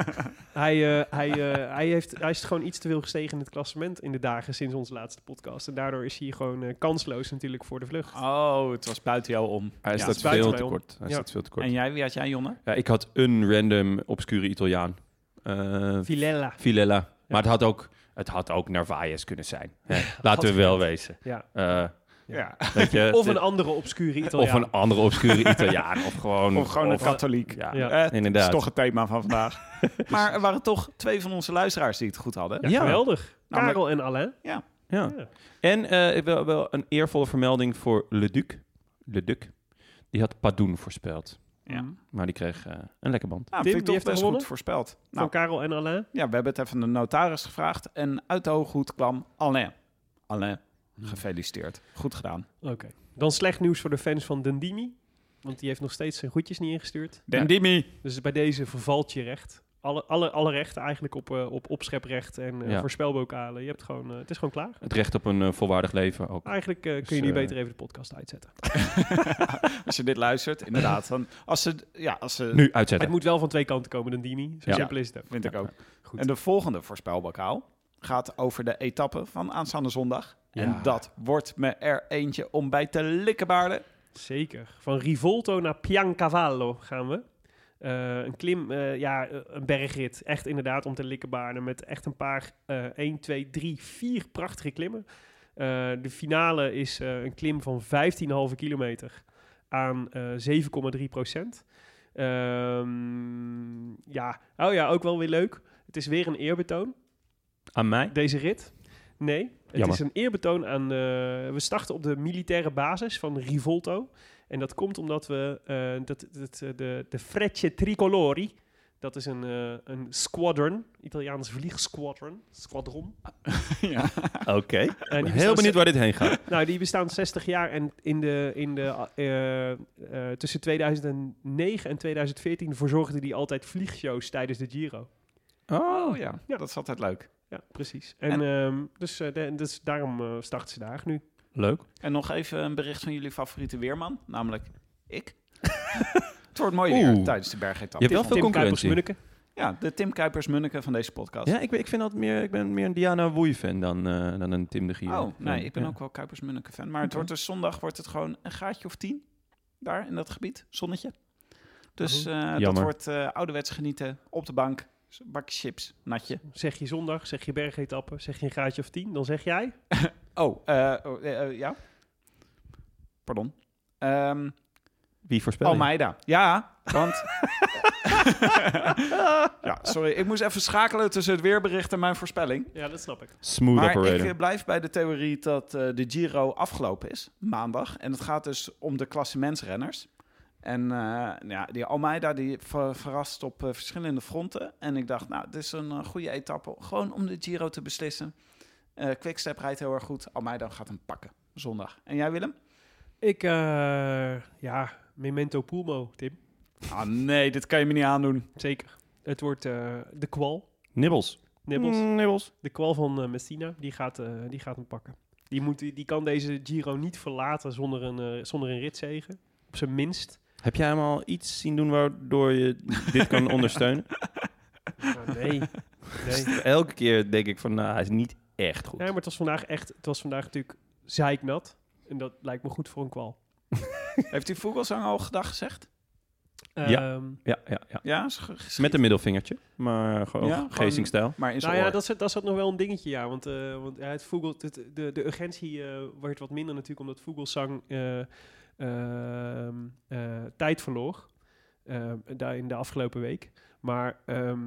Hij, eh, hij, eh, hij, heeft, hij is gewoon iets te veel gestegen in het klassement in de dagen sinds onze laatste podcast. En daardoor is hij gewoon eh, kansloos natuurlijk voor de vlucht. Oh, het was buiten jou om. Hij Ja, staat veel te kort. Hij Ja. staat veel te kort. En jij, wie had jij, Jonne? Ja, ik had een random obscure Italiaan. Eh. Villela. Maar het had ook, het had ook Narvaez kunnen zijn. <laughs> Laten we wel wezen. Ja. Ja. je, <laughs> Of een andere obscure of Italiaan. een andere obscure <laughs> Italiaan. Of gewoon, Of gewoon een of- katholiek. Ja, Ja. Eh, inderdaad. is toch het thema van vandaag. <laughs> maar er waren toch twee van onze luisteraars die het goed hadden. Ja, Ja. geweldig. Namelijk- Karel en Alain. Ja. Ja. En eh, wel, wel een eervolle vermelding voor Le Duc. Le Duc. Die had Padoen voorspeld. Ja. Maar die kreeg eh, een lekker band. Nou, Tim, vind ik wie toch heeft best gewonnen? goed voorspeld. Van Nou, Karel en Alain. ja, we hebben het even de notaris gevraagd. En uit de hooghoed kwam Alain. Alain, gefeliciteerd. Goed gedaan. Oké. Dan slecht nieuws voor de fans van Dendimi. Want die heeft nog steeds zijn goedjes niet ingestuurd. Dendimi. Dus bij deze vervalt je recht. Alle, alle, alle rechten eigenlijk op, eh, op opscheprecht en eh Ja. voorspelbokalen. Je hebt gewoon, eh, het is gewoon klaar. Het recht op een volwaardig leven ook. Eigenlijk eh, kun Dus, je nu eh, beter even de podcast uitzetten. <laughs> <laughs> als je dit luistert, inderdaad. Dan, als ze, ja, als ze, Nu Het uitzetten. moet wel van twee kanten komen, Dendimi. Zo Ja. simpel is het ook. vind ik ook. Goed. En de volgende voorspelbokaal gaat over de etappe van aanstaande zondag. En dat wordt me er eentje om bij te likkenbaarden. Zeker. Van Rivolto naar Piancavallo gaan we. Eh, een klim, eh, ja, een bergrit. Echt inderdaad om te likkenbaarden. Met echt een paar, eh 1, 2, 3, 4 prachtige klimmen. Eh, de finale is een klim van 15,5 kilometer aan eh 7,3 procent. Ehm, ja, oh ja, ook wel weer leuk. Het is weer een eerbetoon Aan mij? deze rit. Nee, het Jammer. is een eerbetoon aan... eh, we starten op de militaire basis van Rivolto. En dat komt omdat we eh, dat, dat, eh, de, de Frecce Tricolori... Dat is een, eh, een squadron, Italiaans vliegsquadron. Squadron. <laughs> ja. Oké. Heel benieuwd waar dit heen gaat. <laughs> Nou, die bestaan 60 jaar en in de, in de, eh, eh, tussen 2009 en 2014 verzorgden die altijd vliegshows tijdens de Giro. Oh ja. Ja. dat is altijd leuk. Ja, precies. En, ehm, dus, eh, de- dus daarom eh, starten ze daar nu. Leuk. En nog even een bericht van jullie favoriete weerman, namelijk ik. <laughs> het wordt mooi Oeh. weer tijdens de bergetappe. Je hebt wel veel Kuipers concurrentie. Munneke. Ja, de Tim Kuipers-Munneke van deze podcast. Ja, ik, ben- ik, vind altijd meer, ik ben meer een Diana Woei-fan dan, eh, dan een Tim de Gier. Oh, nee, ik ben Ja. ook wel Kuipers-Munneke-fan. Maar het wordt dus zondag wordt het gewoon een gaatje of tien. Daar in dat gebied, zonnetje. Dus eh, dat wordt eh ouderwets genieten op de bank. Bakje chips, natje. Zeg je zondag, zeg je bergetappe, zeg je een graadje of 10, dan zeg jij... <laughs> Oh, eh, oh, eh, eh, ja. Pardon. Ehm Wie voorspel je? Almeida. Ja, want... <laughs> ja, sorry. Ik moest even schakelen tussen het weerbericht en mijn voorspelling. Ja, dat snap ik. Smooth Maar operator. ik blijf bij de theorie dat eh, de Giro afgelopen is, maandag. En het gaat dus om de klassementsrenners. En eh, nou ja, die Almeida die ver- verrast op eh, verschillende fronten. En ik dacht, nou, dit is een eh, goede etappe. Gewoon om de Giro te beslissen. Eh Quickstep rijdt heel erg goed. Almeida gaat hem pakken zondag. En jij Willem? Ik, eh, ja, memento pulmo, Tim. Ah nee, dit kan je me niet aandoen. Zeker. Het wordt eh, de kwal, Nibbels. Nibbels. Mm, nibbels. De kwal van eh, Messina, die gaat, eh, die gaat hem pakken. Die, moet, die kan deze Giro niet verlaten zonder een, eh, zonder een ritzegen. Op zijn minst. Heb jij hem al iets zien doen waardoor je dit kan <laughs> ondersteunen? Maar nee. nee. Elke keer denk ik van, nou, hij is niet echt goed. Ja, maar het was vandaag echt... Het was vandaag natuurlijk zeiknat. En dat lijkt me goed voor een kwal. <laughs> Heeft die Vogelsang al gedag gezegd? Ja. Ehm, Ja, ja, ja. Ja. Met een middelvingertje, maar gewoon Ja, geestingstijl. Maar in nou ja, dat is, dat is nog wel een dingetje, ja. Want, eh, want ja, het Vogel, het, de, de urgentie eh, wordt wat minder natuurlijk... omdat Vogelsang eh, tijd verloor. eh, daar in de afgelopen week. Maar ehm,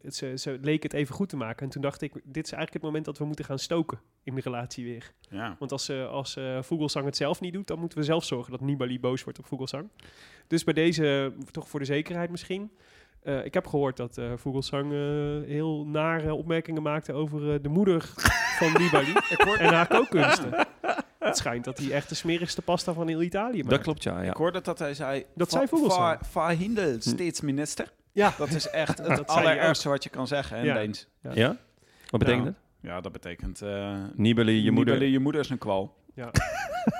het, ze, ze leek het even goed te maken. En toen dacht ik, dit is eigenlijk het moment dat we moeten gaan stoken in de relatie weer. Ja. Want als, eh als eh Vogelsang het zelf niet doet, dan moeten we zelf zorgen dat Nibali boos wordt op Vogelsang. Dus bij deze, toch voor de zekerheid misschien. Eh, ik heb gehoord dat eh Vogelsang eh, heel nare opmerkingen maakte over eh, de moeder van Nibali <laughs> en haar kookkunsten. <laughs> Het schijnt dat hij echt de smerigste pasta van heel Italië maakt. Dat klopt, ja. ja. Ik hoorde dat hij zei... Dat "Va- zei Vogelsang. va- Verhindel steeds minister. Ja, Dat is echt <laughs> het Dat allerergste wat je kan zeggen in Ja. Deens. Ja? Wat betekent Nou, het? Ja, dat betekent... eh Nibali, je moeder. Nibali, je moeder is een kwal. <laughs>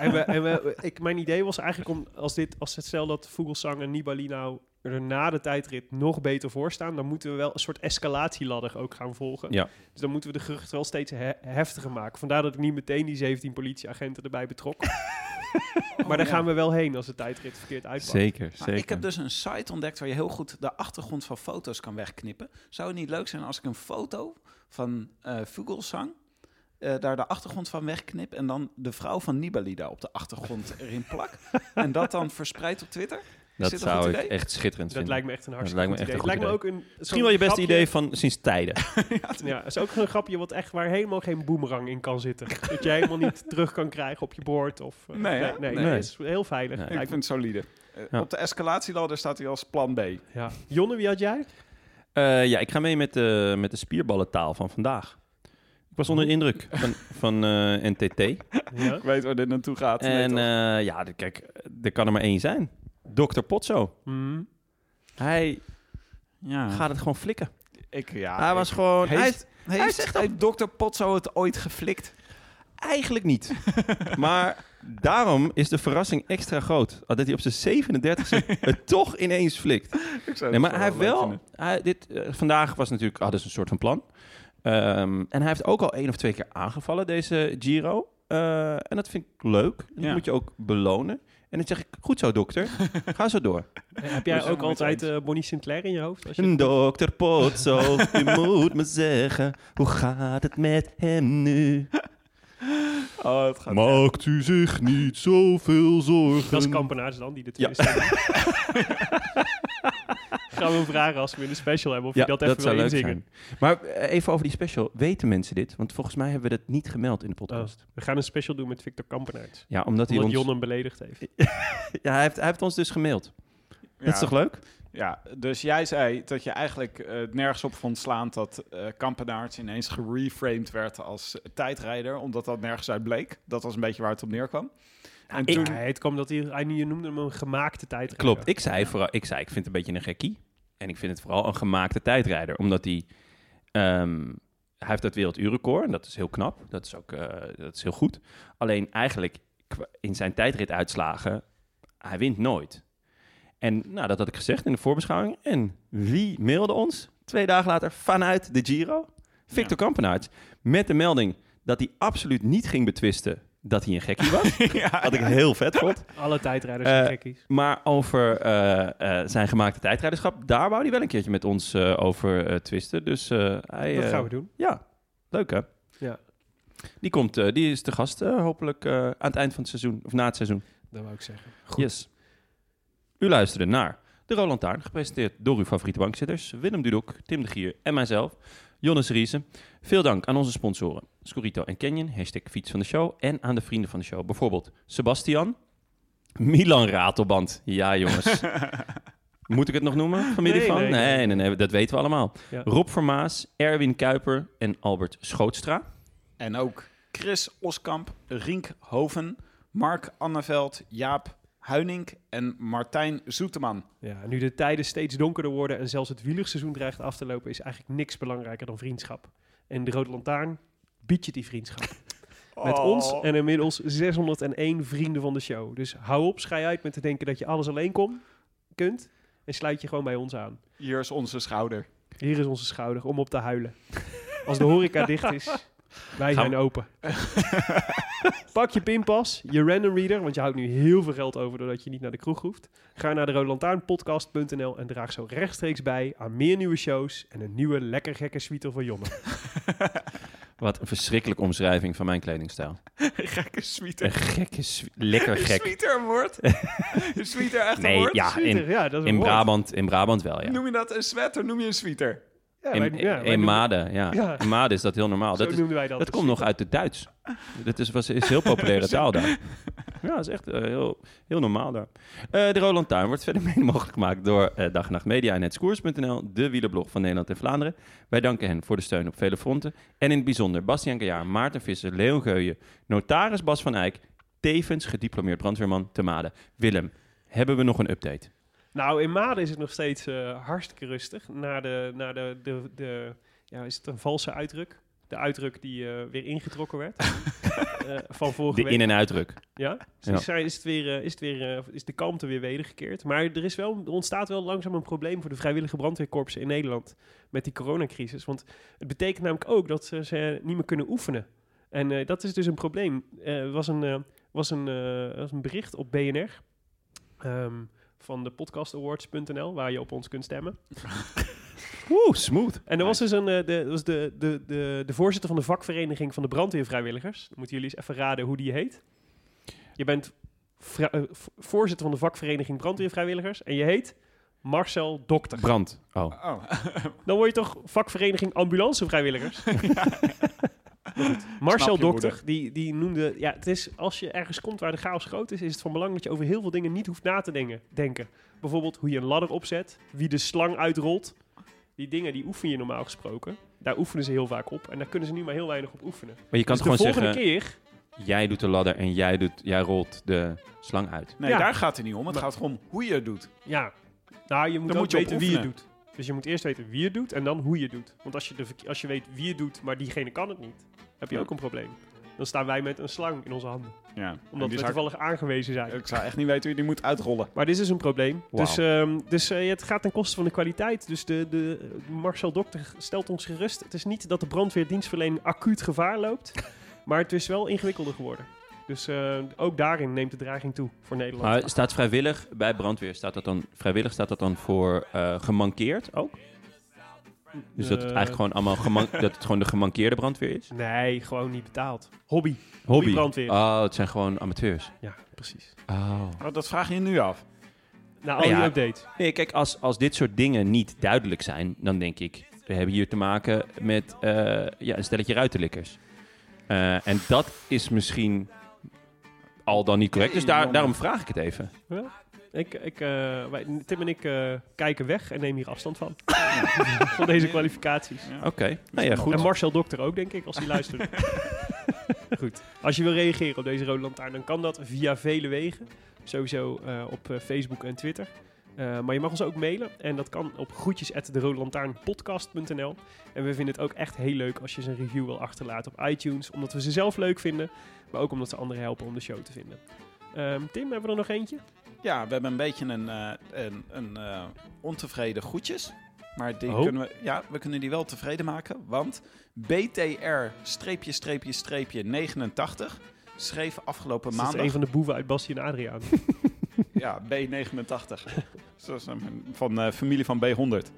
en, we, en we, ik, mijn idee was eigenlijk om, als, dit, als het stel dat Vogelsang en Nibali nou er na de tijdrit nog beter voor staan, dan moeten we wel een soort escalatieladder ook gaan volgen. Ja. Dus dan moeten we de geruchten wel steeds he- heftiger maken. Vandaar dat ik niet meteen die 17 politieagenten erbij betrok. <laughs> <laughs> maar daar ja. gaan we wel heen als de tijdrit verkeerd uitpakt. Zeker, Maar zeker. ik heb dus een site ontdekt waar je heel goed de achtergrond van foto's kan wegknippen. Zou het niet leuk zijn als ik een foto van eh Vogelsang eh, daar de achtergrond van wegknip en dan de vrouw van Nibali daar op de achtergrond erin plak <laughs> en dat dan verspreid op Twitter? Dat zou ik idee? echt schitterend Dat vinden. lijkt me echt een Dat hartstikke lijkt me goed echt idee. een Het goed lijkt me ook een... Misschien wel je beste grapje- idee van sinds tijden. <laughs> Ja, het is ook een grapje wat echt waar helemaal geen boemerang in kan zitten. <laughs> dat je helemaal niet terug kan krijgen op je bord. Of, eh, Nee, nee, nee, Nee. nee, het is heel veilig. Nee. Ik vind me- het solide. Eh, Ja. Op de escalatieladder staat hij als plan B. ja. Jonne, wie had jij? Eh, ja, ik ga mee met de, met de spierballentaal van vandaag. Ik was onder de indruk van, van eh, NTT. Ja. Ik weet waar dit naartoe gaat. En eh, ja, de- kijk, er kan er maar één zijn. Dr. Potso. Mhm. Hij ja, gaat het gewoon flikken. ik, ja, hij ik- was gewoon... Heeft, hij heeft, hij heeft Dr. Potso het ooit geflikt? eigenlijk niet. <laughs> maar daarom is de verrassing extra groot. Dat hij op zijn 37e <laughs> het toch ineens flikt. Ik zou Nee, maar hij heeft wel... Hij, dit, eh, vandaag was natuurlijk... Hadden ze een soort van plan. Ehm, en hij heeft ook al één of twee keer aangevallen, deze Giro. Eh, en dat vind ik leuk. Dat Ja. moet je ook belonen. En dan zeg ik, goed zo dokter, <laughs> ga zo door. Heb jij ook altijd eh, Bonnie Sinclair in je hoofd? Als je Een dokter Potso, <laughs> u moet me zeggen, hoe gaat het met hem nu? <laughs> Oh, het gaat Maakt u zich niet zoveel zorgen. Dat is Kampenaars dan, die de Ja. Gaan we vragen als we in de special hebben of Ja, je dat even zou wil leuk inzingen. zijn. Maar eh, even over die special. Weten mensen dit? Want volgens mij hebben we dat niet gemeld in de podcast. We gaan een special doen met Victor Kampenaerts. Ja, omdat hij ons... Jon hem beledigd heeft. <laughs> Ja, hij heeft, hij heeft ons dus gemaild. Dat is toch leuk? Ja, dus jij zei dat je eigenlijk eh, het nergens op vond slaan dat eh Kampenaerts ineens gereframed werd als tijdrijder, omdat dat nergens uit bleek. Dat was een beetje waar het op neerkwam. En Ik, toen, het kwam dat hij, hij je noemde hem een gemaakte tijd. Klopt. Ik zei, vooral, ik zei, ik vind het een beetje een gekkie. En ik vind het vooral een gemaakte tijdrijder. Omdat hij... ehm, hij heeft dat werelduurrecord. En dat is heel knap. Dat is ook eh, dat is heel goed. Alleen eigenlijk in zijn tijdrituitslagen... Hij wint nooit. En nou, dat had ik gezegd in de voorbeschouwing. En wie mailde ons twee dagen later vanuit de Giro? Victor Kampenaerts. Met de melding dat hij absoluut niet ging betwisten dat hij een gekkie was. <laughs> Wat ik heel vet vond. Alle tijdrijders zijn Eh, gekkies. Maar over eh, eh, zijn gemaakte tijdrijderschap, daar wou hij wel een keertje met ons eh, over twisten. Dus eh, hij... Dat gaan we doen. Ja, leuk hè? Ja. Die, komt, eh, die is te gast eh, hopelijk eh, aan het eind van het seizoen, of na het seizoen. Dat wou ik zeggen. Yes. U luisterde naar De Roland Taarn, gepresenteerd door uw favoriete bankzitters, Willem Dudok, Tim de Gier en mijzelf, Jonas Riese. Veel dank aan onze sponsoren, Scorito en Canyon, hashtag fiets van de show, en aan de vrienden van de show, bijvoorbeeld Sebastian, Milan Ratelband. Ja jongens. <laughs> Moet ik het nog noemen? Familie Nee, van? nee, Nee nee. nee, nee, dat weten we allemaal. Ja. Rob Vermaas, Erwin Kuiper en Albert Schootstra. en ook Chris Oskamp, Rink Hoven, Mark Anneveld, Jaap Huinink en Martijn Zoeteman. Ja, nu de tijden steeds donkerder worden en zelfs het wielerseizoen dreigt af te lopen, is eigenlijk niks belangrijker dan vriendschap. En de Rode Lantaarn biedt je die vriendschap. <laughs> Met Oh. ons en inmiddels 601 vrienden van de show. Dus hou op, schij uit met te denken dat je alles alleen kom, kunt. En sluit je gewoon bij ons aan. Hier is onze schouder. Hier is onze schouder om op te huilen. Als de horeca dicht is, <laughs> wij Gaan zijn open. <laughs> Pak je pinpas, je random reader, want je houdt nu heel veel geld over doordat je niet naar de kroeg hoeft. Ga naar de roodlantaarnpodcast.nl en draag zo rechtstreeks bij aan meer nieuwe shows en een nieuwe lekker gekke suite van Jonne. <laughs> Wat een verschrikkelijke omschrijving van mijn kledingstijl. Gekke Een sweeter. gekke, lekker gek. Sweeter <laughs> een woord? Echt een Nee, woord? ja, in, ja, dat is een in, woord. Brabant, in Brabant wel, ja. Noem je dat een sweater? Noem je een sweater? Ja, In, wij- ja, in Maden, ja. Ja. In Maden is dat heel normaal. Zo Dat, is, noemden wij dat. dat komt nog uit het Duits. Dat is, was, is heel populaire <laughs> taal daar. Ja, dat is echt eh, heel, heel normaal daar. Eh, de Roland Tuin wordt verder mede mogelijk gemaakt door eh, Dag en Nacht Media en Hetskoers.nl, de wielerblog van Nederland en Vlaanderen. Wij danken hen voor de steun op vele fronten. En in het bijzonder Bastiaan Gaillard, Maarten Visser, Leon Geuyen, notaris Bas van Eyck, tevens gediplomeerd brandweerman te Maden. Willem, hebben we nog een update? Nou, in Maden is het nog steeds eh, hartstikke rustig. Na de, na de, de, de, ja, is het een valse uitdruk? De uitdruk die eh, weer ingetrokken werd <laughs> eh, van vorige De week. in- en uitdruk. Ja, Ja. Is, het weer, is, het weer, is de kalmte weer wedergekeerd. Maar er, is wel, er ontstaat wel langzaam een probleem voor de vrijwillige brandweerkorpsen in Nederland met die coronacrisis. Want het betekent namelijk ook dat ze, ze niet meer kunnen oefenen. En dat is dus een probleem. Er was, een, was, een, was een bericht op BNR ehm, van de podcastawards.nl waar je op ons kunt stemmen. <laughs> Oeh, smooth. En er was dus een, eh, de, was de, de, de, de voorzitter van de vakvereniging van de brandweervrijwilligers. Dan moeten jullie eens even raden hoe die heet. Je bent eh, voorzitter van de vakvereniging brandweervrijwilligers en je heet Marcel Dokter. Brand. Oh. Oh. <laughs> Dan word je toch vakvereniging ambulancevrijwilligers? <laughs> <laughs> Marcel Dokter, die, die noemde... Ja, het is, als je ergens komt waar de chaos groot is, is het van belang dat je over heel veel dingen niet hoeft na te denken. denken. Bijvoorbeeld hoe je een ladder opzet, wie de slang uitrolt. Die dingen, die oefen je normaal gesproken. Daar oefenen ze heel vaak op. En daar kunnen ze nu maar heel weinig op oefenen. Maar je kan dus toch de gewoon volgende zeggen, keer... jij doet de ladder en jij, doet, jij rolt de slang uit. Nee, Ja. daar gaat het niet om. Het Maar- gaat om hoe je het doet. Ja, nou, je moet Dan ook moet je weten wie je doet. Dus je moet eerst weten wie je doet en dan hoe je doet. Want als je, de, als je weet wie je doet, maar diegene kan het niet, heb je Ja. ook een probleem. Dan staan wij met een slang in onze handen. Ja. Omdat we toevallig aangewezen zijn. Ik zou echt niet weten hoe je die moet uitrollen. Maar dit is een probleem. Wauw. Dus, ehm, dus eh, het gaat ten koste van de kwaliteit. Dus de, de, Marcel Dokter stelt ons gerust. Het is niet dat de brandweerdienstverlening acuut gevaar loopt. <laughs> maar het is wel ingewikkelder geworden. Dus eh, ook daarin neemt de dreiging toe voor Nederland. Maar staat vrijwillig bij brandweer, staat dat dan, vrijwillig staat dat dan voor eh, gemankeerd ook? Dus dat het Eh, eigenlijk gewoon allemaal geman- <laughs> dat het gewoon de gemankeerde brandweer is? Nee, gewoon niet betaald. Hobby. Hobby. brandweer. Oh, het zijn gewoon amateurs. Ja, precies. Oh. Oh, dat vraag je nu af. Na al Nou die ja. updates. Nee, kijk, als, als dit soort dingen niet duidelijk zijn, dan denk ik, we hebben hier te maken met eh, ja, een stelletje ruitenlikkers. Eh, en dat is misschien al dan niet correct, dus daar, daarom vraag ik het even. Ik, ik, eh, wij, Tim en ik eh, kijken weg en nemen hier afstand van. <laughs> van deze kwalificaties. Oké, nou ja, goed. En Marcel Dokter ook, denk ik, als hij luistert. <laughs> Goed. Als je wil reageren op deze Rode Lantaarn, dan kan dat via vele wegen. Sowieso eh, op eh, Facebook en Twitter. Eh, maar je mag ons ook mailen. En dat kan op groetjes@derodelantaarnpodcast.nl. En we vinden het ook echt heel leuk als je ze een review wil achterlaten op iTunes. Omdat we ze zelf leuk vinden. Maar ook omdat ze anderen helpen om de show te vinden. Ehm, Tim, hebben we er nog eentje? Ja, we hebben een beetje een, eh, een, een eh, ontevreden goedjes. Maar die Oh. kunnen we, ja, we kunnen die wel tevreden maken. Want BTR-89 schreef afgelopen Dat is maandag... een van de boeven uit Bastie en Adriaan. <laughs> Ja, B89. Zoals <laughs> een- van eh, familie van B100.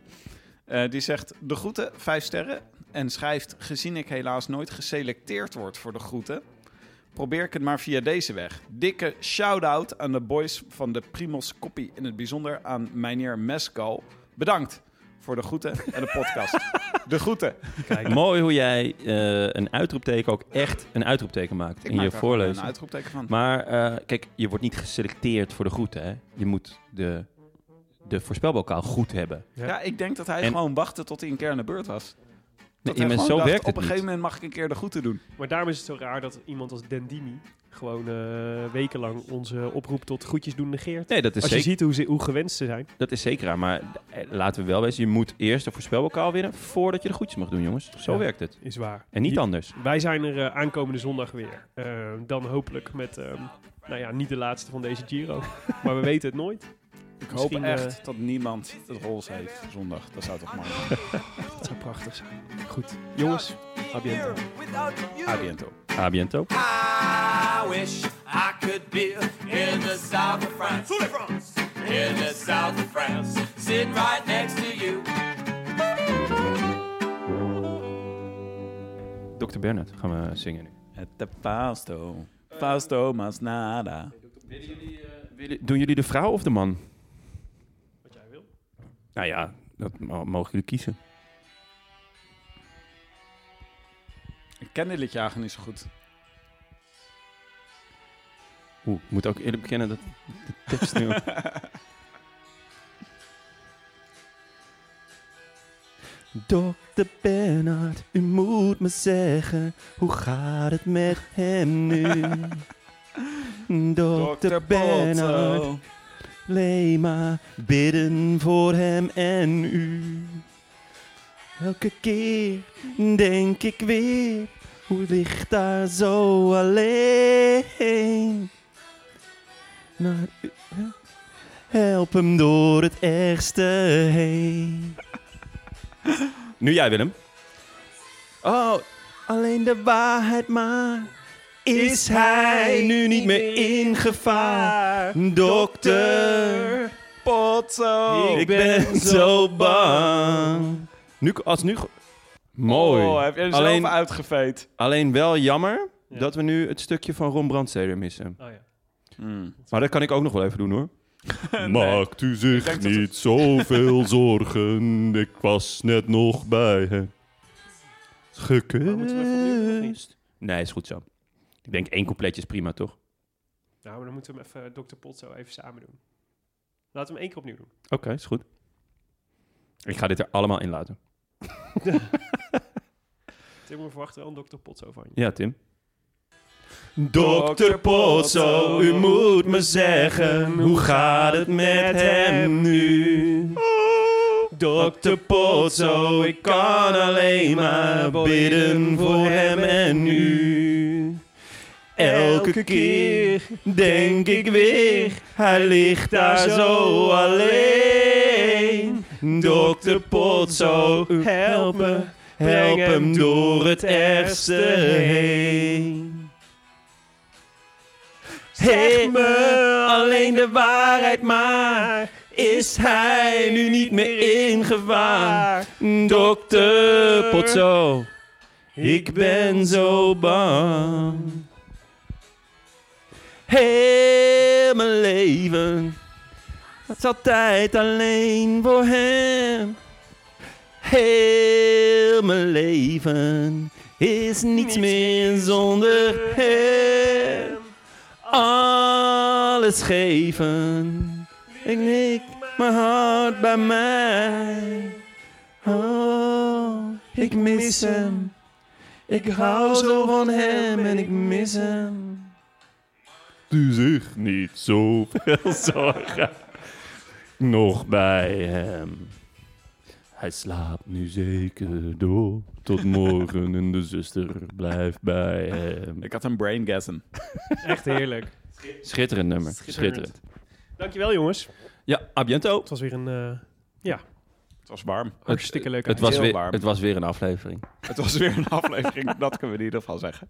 Eh, die zegt de groeten, vijf sterren. En schrijft, gezien ik helaas nooit geselecteerd word voor de groeten... probeer ik het maar via deze weg. Dikke shout-out aan de boys van de Primos Koppie. In het bijzonder aan meneer Mescal. Bedankt voor de groeten en de podcast. <laughs> de groeten. Kijk, Mooi hoe jij eh, een uitroepteken ook echt een uitroepteken maakt Ik in maak je voorlezing. een uitroepteken van. Maar eh, kijk, je wordt niet geselecteerd voor de groeten. Hè? Je moet de, de voorspelbokaal goed hebben. Ja. Ja, ik denk dat hij En- gewoon wachtte tot hij een keer aan de beurt was. Dat Nee, hij maar gewoon zo dacht, werkt het Op een niet. gegeven moment mag ik een keer de groeten doen. Maar daarom is het zo raar dat iemand als Dendini gewoon eh, wekenlang onze oproep tot groetjes doen negeert. Nee, dat is, Als je ziet hoe, ze, hoe gewenst ze zijn. dat is zeker aan. Maar eh, laten we wel wezen, je moet eerst de voorspelbokaal winnen voordat je de groetjes mag doen, jongens. Zo Ja. werkt het. Is waar. En niet Je- anders. Wij zijn er eh, aankomende zondag weer. Dan hopelijk met, ehm, nou ja, niet de laatste van deze Giro. <laughs> maar we weten het nooit. Ik hoop echt eh, dat niemand het roze heeft zondag. Dat zou toch mooi <laughs> Dat zou prachtig zijn. Goed. Jongens, a biento. Adiento. A biento. I wish I could be in the south of France. In the south of France. Sitting right next to you. Dr. Bernard gaan we zingen nu. Het de Fausto. Fausto mas nada. Doen jullie de vrouw of de man? Nou ja, dat mo- mogen jullie kiezen. Ik ken dit liedje eigenlijk niet zo goed. Oeh, ik moet ook eerlijk bekennen dat de tekst nu... <laughs> Dokter Bernard, u moet me zeggen, hoe gaat het met hem nu? <laughs> Dokter Bernard, alleen maar bidden voor hem en u. Elke keer denk ik weer, hoe ligt daar zo alleen? Naar u, hè? help hem door het ergste heen. Nu jij, Willem. Oh, alleen de waarheid maar. Is hij nu niet meer in gevaar? Dokter, Potso. ik ben zo bang. Nu, als nu... Mooi. Oh, heb je Alleen- zelf uitgeveed. Alleen wel jammer Ja. dat we nu het stukje van Ron Brandsteder missen. Oh ja. Maar dat kan ik ook nog wel even doen hoor. <laughs> Maakt u zich niet zoveel <laughs> zorgen, ik was net nog bij hem. Gekust. Nee, is goed zo. Ik denk één coupletje is prima, toch? Nou, maar dan moeten we hem even Dr. Potso even samen doen. Laten we hem één keer opnieuw doen. Oké, is goed. Ik ga dit er allemaal in laten. <laughs> Tim, we verwachten wel een Dr. Potso van je. Ja, Tim. Dokter Potso, u moet me zeggen, hoe gaat het met hem nu? Dokter Potso, ik kan alleen maar bidden voor hem en u. Elke keer denk ik weer, hij ligt daar zo alleen. Dokter Potso, help me, help hem door het ergste heen. Zeg me alleen de waarheid maar, is hij nu niet meer in gevaar? Dokter Potso, ik ben zo bang. Heel mijn leven Het is altijd alleen voor hem. Heel mijn leven is niets meer zonder hem. Alles geven. Ik nik mijn hart bij mij. Oh, ik mis hem. Ik hou zo van hem en ik mis hem. Du zich niet zoveel <laughs> zorgen. Nog bij hem. Hij slaapt nu zeker door. Tot morgen en de zuster blijft bij hem. Ik had een braingasm. <laughs> Echt heerlijk. Schitterend nummer. Schitterend. Schitterend. Dankjewel jongens. Ja, a biento. Het was weer een eh, ja, Het was warm. hartstikke leuk. Het was, Heel weer, warm. het was weer een aflevering. Het was weer een aflevering, <laughs> dat kunnen we in ieder geval zeggen.